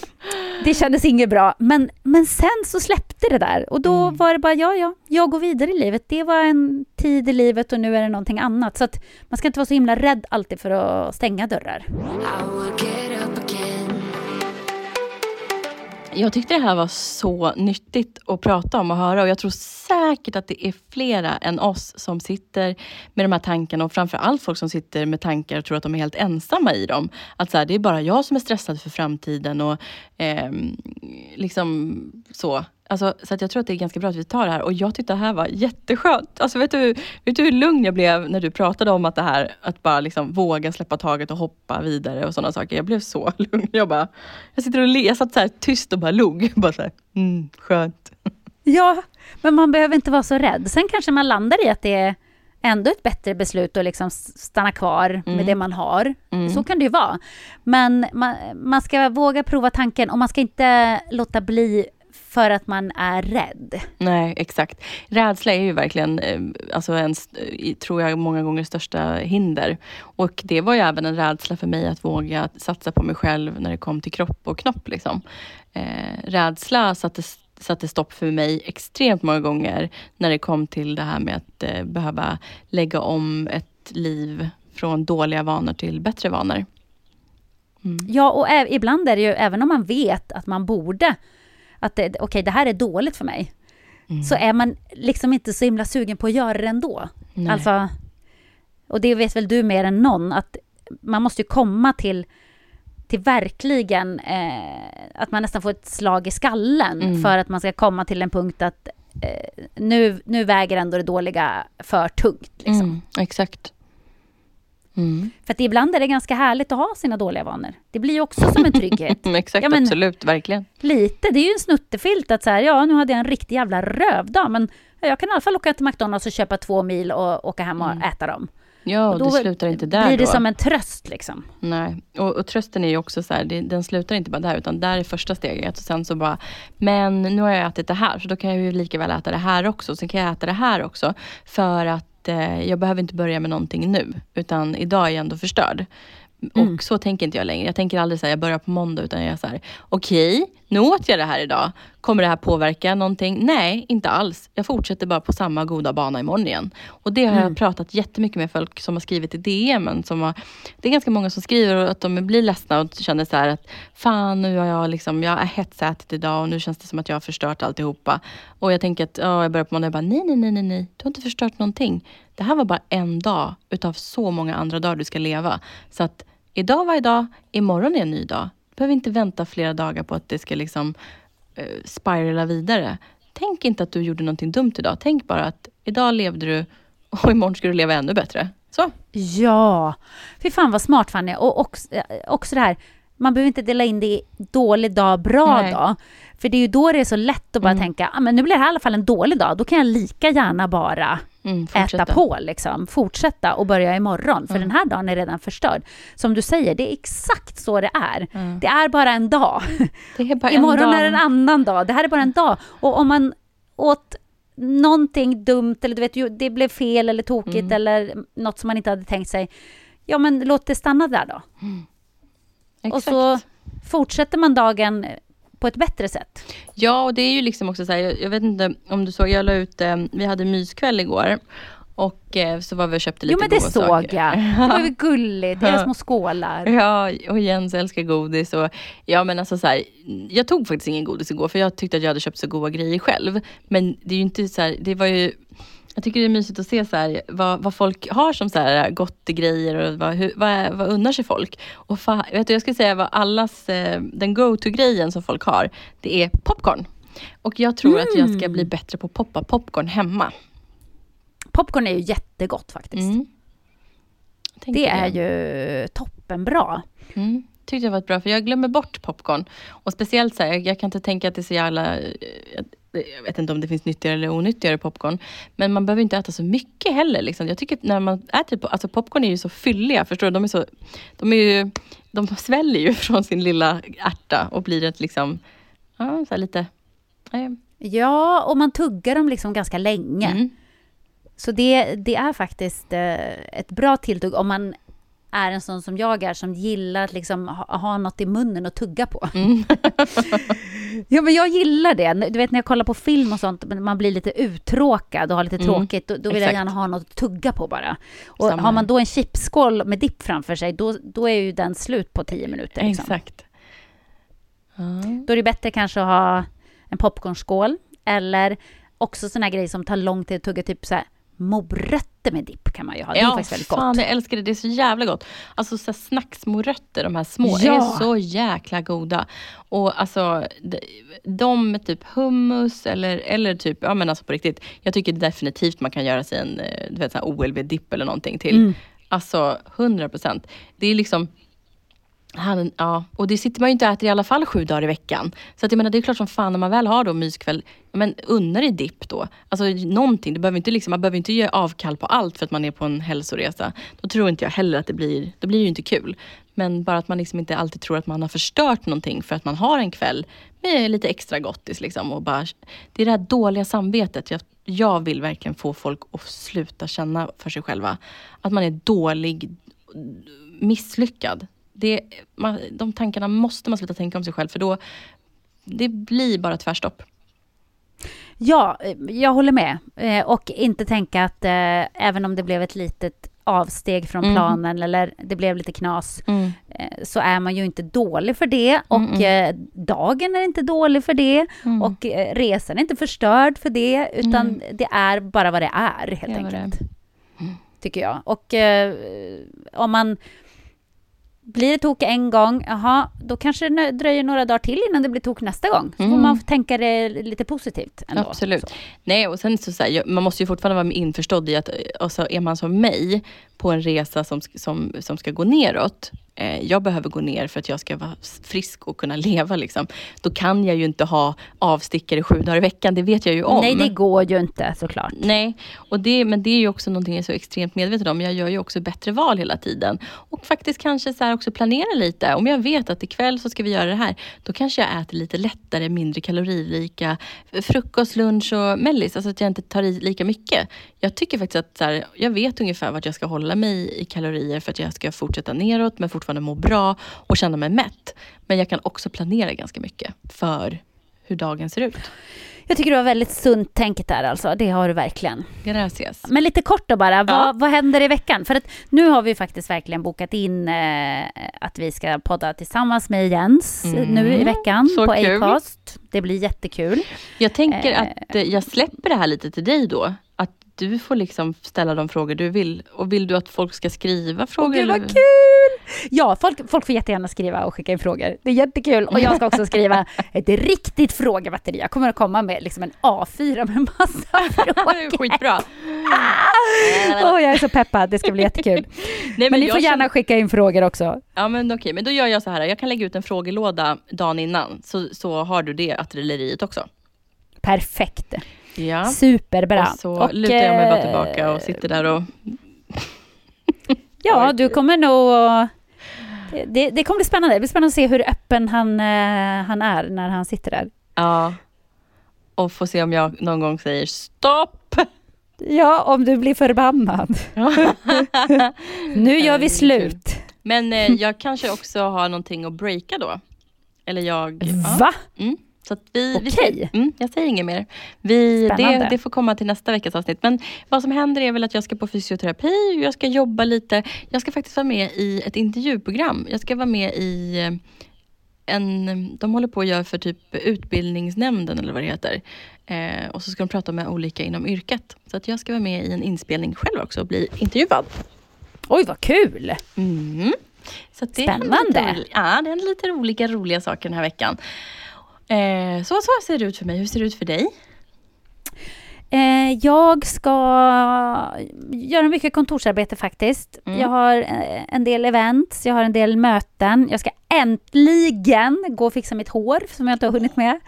Det kändes inget bra. Men, men sen så släppte det där. Och då Mm. var det bara, ja, ja, jag går vidare i livet. Det var en tid i livet och nu är det någonting annat. Så att man ska inte vara så himla rädd alltid för att stänga dörrar. Jag tyckte det här var så nyttigt att prata om och höra och jag tror säkert att det är flera än oss som sitter med de här tankarna och framför allt folk som sitter med tankar och tror att de är helt ensamma i dem. Att så här, det är bara jag som är stressad för framtiden och eh, liksom så. Alltså, så att jag tror att det är ganska bra att vi tar det här och jag tyckte det här var jätteskönt. Alltså, vet, du, vet du hur lugn jag blev när du pratade om att det här, att bara liksom våga släppa taget och hoppa vidare och sådana saker. Jag blev så (laughs) lugn. Jag bara, jag sitter och le, jag satt så här tyst och bara log. (laughs) Bara så här, mm, skönt. Ja, men man behöver inte vara så rädd. Sen kanske man landar i att det är ändå ett bättre beslut att liksom stanna kvar med det man har. Mm. Så kan det ju vara. Men man, man ska våga prova tanken och man ska inte låta bli för att man är rädd. Nej, exakt. Rädsla är ju verkligen, eh, alltså en, tror jag, många gånger största hinder. Och det var ju även en rädsla för mig att våga satsa på mig själv när det kom till kropp och knopp. Liksom. Eh, rädsla satte, satte stopp för mig extremt många gånger när det kom till det här med att eh, behöva lägga om ett liv från dåliga vanor till bättre vanor. Mm. Ja, och ibland är det ju, även om man vet att man borde, att det, okej, det här är dåligt för mig, Mm. så är man liksom inte så himla sugen på att göra det ändå. Nej. Alltså, och det vet väl du mer än någon, att man måste ju komma till, till verkligen, eh, att man nästan får ett slag i skallen Mm. för att man ska komma till en punkt att eh, nu, nu väger ändå det dåliga för tungt. Liksom. Mm, exakt. Mm. För att ibland är det ganska härligt att ha sina dåliga vanor. Det blir ju också som en trygghet. (laughs) Exakt, Ja, men- absolut, verkligen. Lite, det är ju en snuttefilt att så här, ja nu hade jag en riktig jävla rövdag men jag kan i alla fall åka till McDonalds och köpa två mil och åka hem och äta dem. Ja, och Och då det slutar inte där blir det då. som en tröst liksom. Nej, och, och trösten är ju också så här, det, den slutar inte bara där, utan där är första steget. Och sen så bara, men nu har jag ätit det här, så då kan jag ju lika väl äta det här också. Sen kan jag äta det här också. För att eh, jag behöver inte börja med någonting nu, utan idag är jag ändå förstörd. Mm. Och så tänker inte jag längre. Jag tänker aldrig säga jag börjar på måndag, utan jag är så här, okej, nu åt jag det här idag. Kommer det här påverka någonting? Nej, inte alls. Jag fortsätter bara på samma goda bana imorgon igen. Och det har Mm. jag pratat jättemycket med folk som har skrivit i DM. Som har, det är ganska många som skriver att de blir ledsna och känner så här att fan, nu har jag liksom, jag har hetsätit idag och nu känns det som att jag har förstört alltihopa. Och jag tänker att, ja, jag börjar på måndag och bara, nej, nej, nej, nej, nej, du har inte förstört någonting. Det här var bara en dag utav så många andra dagar du ska leva. Så att idag var idag, imorgon är en ny dag. Du behöver inte vänta flera dagar på att det ska liksom eh, spirala vidare. Tänk inte att du gjorde någonting dumt idag. Tänk bara att idag levde du och (laughs) imorgon ska du leva ännu bättre. Så. Ja, fy fan vad smart Fanny. Och också, eh, också det här, man behöver inte dela in det i dålig dag, bra Nej. dag. För det är ju då det är så lätt att bara Mm. tänka, ah, men nu blir det här i alla fall en dålig dag. Då kan jag lika gärna bara Mm, äta på, liksom. fortsätta och börja imorgon. För Mm. den här dagen är redan förstörd. Som du säger, det är exakt så det är. Det är bara en dag. Det är bara Imorgon en dag. är en annan dag. Det här är bara en dag. Och om man åt någonting dumt eller du vet, det blev fel eller tokigt Mm. eller något som man inte hade tänkt sig. Ja, men låt det stanna där då. Och Exakt. så fortsätter man dagen på ett bättre sätt. Ja, och det är ju liksom också så här, jag, jag vet inte om du såg, jag la ut, eh, vi hade myskväll igår. Och eh, så var vi och köpte lite Jo, men det såg saker. jag. Det var ju (laughs) gulligt. Era små skålar. Ja, och Jens älskar godis. Och, ja, men alltså så här, jag tog faktiskt ingen godis igår för jag tyckte att jag hade köpt så goda grejer själv. Men det är ju inte så här, det var ju jag tycker det är mysigt att se så här, vad, vad folk har som så här gott grejer och vad, hur, vad, vad unnar sig folk. Och fa, vet du, jag skulle säga vad allas, eh, den go-to-grejen som folk har, det är popcorn. Och jag tror att jag ska bli bättre på att poppa popcorn hemma. Popcorn är ju jättegott faktiskt. Mm. Jag Det är ju toppenbra. Mm. Tyckte jag var bra, för jag glömmer bort popcorn. Och speciellt så här, jag, kan inte tänka att det är så jävla... eh, Jag, vet inte om det finns nyttigare eller onyttigare popcorn. Men man behöver inte äta så mycket heller. Liksom. Jag tycker när man äter, alltså popcorn är ju så fylliga, förstår du? De är så... De, är ju, de sväller ju (laughs) från sin lilla ärta och blir ett liksom... Ja, så lite... Nej. Ja, och man tuggar dem liksom ganska länge. Mm. Så det, det är faktiskt eh, ett bra tilltugg om man är en sån som jag är som gillar att liksom ha, ha något i munnen och tugga på. Mm. (laughs) ja, men jag gillar det. Du vet när jag kollar på film och sånt, man blir lite uttråkad och har lite Mm, tråkigt, då, då vill jag exakt. gärna ha något att tugga på bara. Och Samma har man då en chipsskål med dipp framför sig, då, då är ju den slut på tio minuter. Liksom. Exakt. Ja. Då är det bättre kanske att ha en popcornskål eller också såna grejer som tar lång tid att tugga, typ så här morötter med dipp kan man ju ha. Det är faktiskt väldigt fan, gott. jag älskar det. Det är så jävla gott. Alltså så snacksmorötter, de här små, Ja. är så jäkla goda. Och alltså, de, de med typ hummus eller, eller typ, ja men alltså på riktigt. Jag tycker definitivt man kan göra sig en eh, du vet, OLV-dipp eller någonting till. Mm. Alltså 100 procent. Det är liksom han, ja, och det sitter man ju inte och äter i alla fall sju dagar i veckan. Så att jag menar, det är klart som fan när man väl har då myskväll, men unna dig dipp då. Alltså någonting, det behöver inte liksom, man behöver inte ge avkall på allt för att man är på en hälsoresa. Då tror inte jag heller att det blir, då blir ju inte kul. Men bara att man liksom inte alltid tror att man har förstört någonting för att man har en kväll med lite extra gottis. Liksom, och bara, det är det här dåliga samvetet. Jag, jag vill verkligen få folk att sluta känna för sig själva att man är dålig, misslyckad. Det, man, de tankarna måste man sluta tänka om sig själv för då det blir bara tvärstopp. Ja, jag håller med. Eh, Och inte tänka att eh, även om det blev ett litet avsteg från Mm. planen eller det blev lite knas Mm. eh, så är man ju inte dålig för det och Mm, dagen är inte dålig för det Mm. och resan är inte förstörd för det utan det är bara vad det är helt Det enkelt. Tycker jag. Och om man blir det tok en gång, jaha, då kanske det dröjer några dagar till innan det blir tok nästa gång. Så får man tänka det lite positivt ändå. Absolut. Så. Nej, och sen så, så här, man måste ju fortfarande vara införstådd i att och så är man som mig på en resa som, som, som ska gå neråt. Eh, jag behöver gå ner för att jag ska vara frisk och kunna (laughs) leva. Liksom. Då kan jag ju inte ha avstickare sju dagar i veckan, det vet jag ju om. Nej, det går ju inte såklart. Nej, och det, men det är ju också någonting jag är så extremt medveten om. Jag gör ju också bättre val hela tiden. Och faktiskt kanske så också planera lite. Om jag vet att ikväll så ska vi göra det här, då kanske jag äter lite lättare, mindre kaloririka frukost, lunch och mellis. Alltså att jag inte tar i lika mycket. Jag tycker faktiskt att så här, jag vet ungefär vart jag ska hålla mig i kalorier för att jag ska fortsätta neråt men fortfarande må bra och känna mig mätt. Men jag kan också planera ganska mycket för hur dagen ser ut. Jag tycker du har väldigt sunt tänkt där alltså, det har du verkligen. Gracias. Men lite kort då bara, Ja. vad, vad händer i veckan? För att nu har vi faktiskt verkligen bokat in eh, att vi ska podda tillsammans med Jens Mm, nu i veckan så på kul. Acast. Det blir jättekul. Jag tänker Eh. att eh, jag släpper det här lite till dig då. Att du får liksom ställa de frågor du vill. Och vill du att folk ska skriva frågor? Gud vad kul! Ja, folk, folk får jättegärna skriva och skicka in frågor. Det är jättekul. Och jag ska också skriva ett riktigt frågebatteri. Jag kommer att komma med liksom en A4 med massa (laughs) frågor. Skitbra. Åh, jag är så peppad, det ska bli jättekul. (laughs) Nej, Men ni jag får gärna känner- skicka in frågor också. Ja men okej, men då gör jag så här. Jag kan lägga ut en frågelåda dagen innan. Så, så har du det artilleriet också. Perfekt. Ja. Superbra. Och så lutar jag mig bara tillbaka och eh, sitter där och... Ja, du kommer nog... Det, det, det kommer bli spännande. Det blir spännande att se hur öppen han, eh, han är när han sitter där. Ja. Och få se om jag någon gång säger stopp. Ja, om du blir förbannad. (laughs) Nu gör vi slut. Men eh, jag kanske också har någonting att breaka då. Eller jag... ja. Va? Mm. Så att vi, Okej. säger, mm, jag säger inget mer. Vi, det, det får komma till nästa veckas avsnitt. Men vad som händer är väl att jag ska på fysioterapi och jag ska jobba lite. Jag ska faktiskt vara med i ett intervjuprogram. Jag ska vara med i eh, en, de håller på att göra för typ utbildningsnämnden eller vad det heter. Eh, och så ska de prata med olika inom yrket. Så att jag ska vara med i en inspelning själv också och bli intervjuad. Oj, vad kul! Mm. Så det Spännande. Lite, ja, det händer lite olika roliga saker den här veckan. Eh, så, så ser det ut för mig. Hur ser det ut för dig? Eh, jag ska göra mycket kontorsarbete faktiskt. Mm. Jag har eh, en del events, jag har en del möten. Jag ska äntligen gå och fixa mitt hår som jag inte har hunnit med.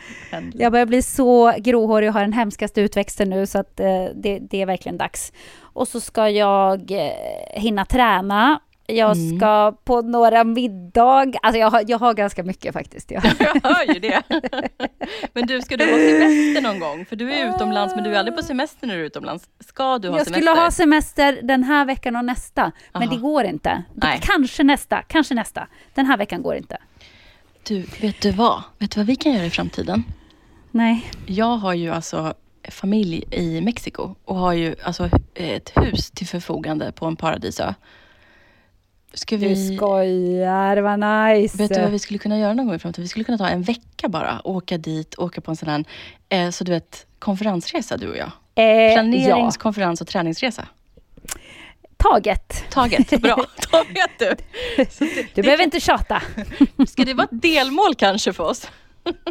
Jag börjar bli så gråhårig och har den hemskaste utväxten nu så att eh, det, det är verkligen dags. Och så ska jag eh, hinna träna. Jag Mm. ska på några middag. Alltså jag har, jag har ganska mycket faktiskt. Jag. (laughs) Jag hör ju det. men du, ska du ha semester någon gång? För du är utomlands, men du är aldrig på semester när du är utomlands. Ska du ha Jag semester? skulle ha semester den här veckan och nästa, men Aha. det går inte. Nej. Kanske nästa, kanske nästa. Den här veckan går inte. Du, vet du vad? Vet du vad vi kan göra i framtiden? Nej. Jag har ju alltså familj i Mexiko och har ju alltså ett hus till förfogande på en paradisö. Ska Du vi... skojar, vad nice. Vet du vad vi skulle kunna göra någon gång i framtiden? Vi skulle kunna ta en vecka bara, åka dit, åka på en sån här, eh, så du vet, konferensresa du och jag. eh, Planerings, ja. konferens och träningsresa. Taget. Taget, bra. (laughs) (laughs) Vet du. Du behöver inte tjata. (laughs) Ska det vara ett delmål kanske för oss?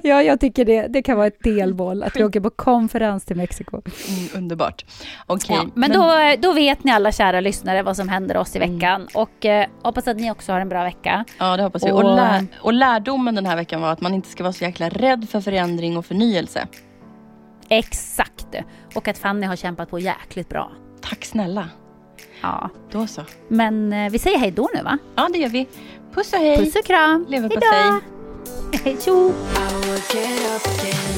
Ja, jag tycker det, det kan vara ett delmål att vi åker på konferens till Mexiko. Mm, underbart. Okej. Ja, men då, då vet ni alla kära lyssnare vad som händer oss i veckan. Och eh, hoppas att ni också har en bra vecka. Ja, det hoppas vi. Och, Och- lär, och lärdomen den här veckan var att man inte ska vara så jäkla rädd för förändring och förnyelse. Exakt. Och att Fanny har kämpat på jäkligt bra. Tack snälla. Ja. Då så. Men eh, vi säger hej då nu va? Ja, det gör vi. Puss och hej. Puss och kram. Leverpastej. Hejdå. Hej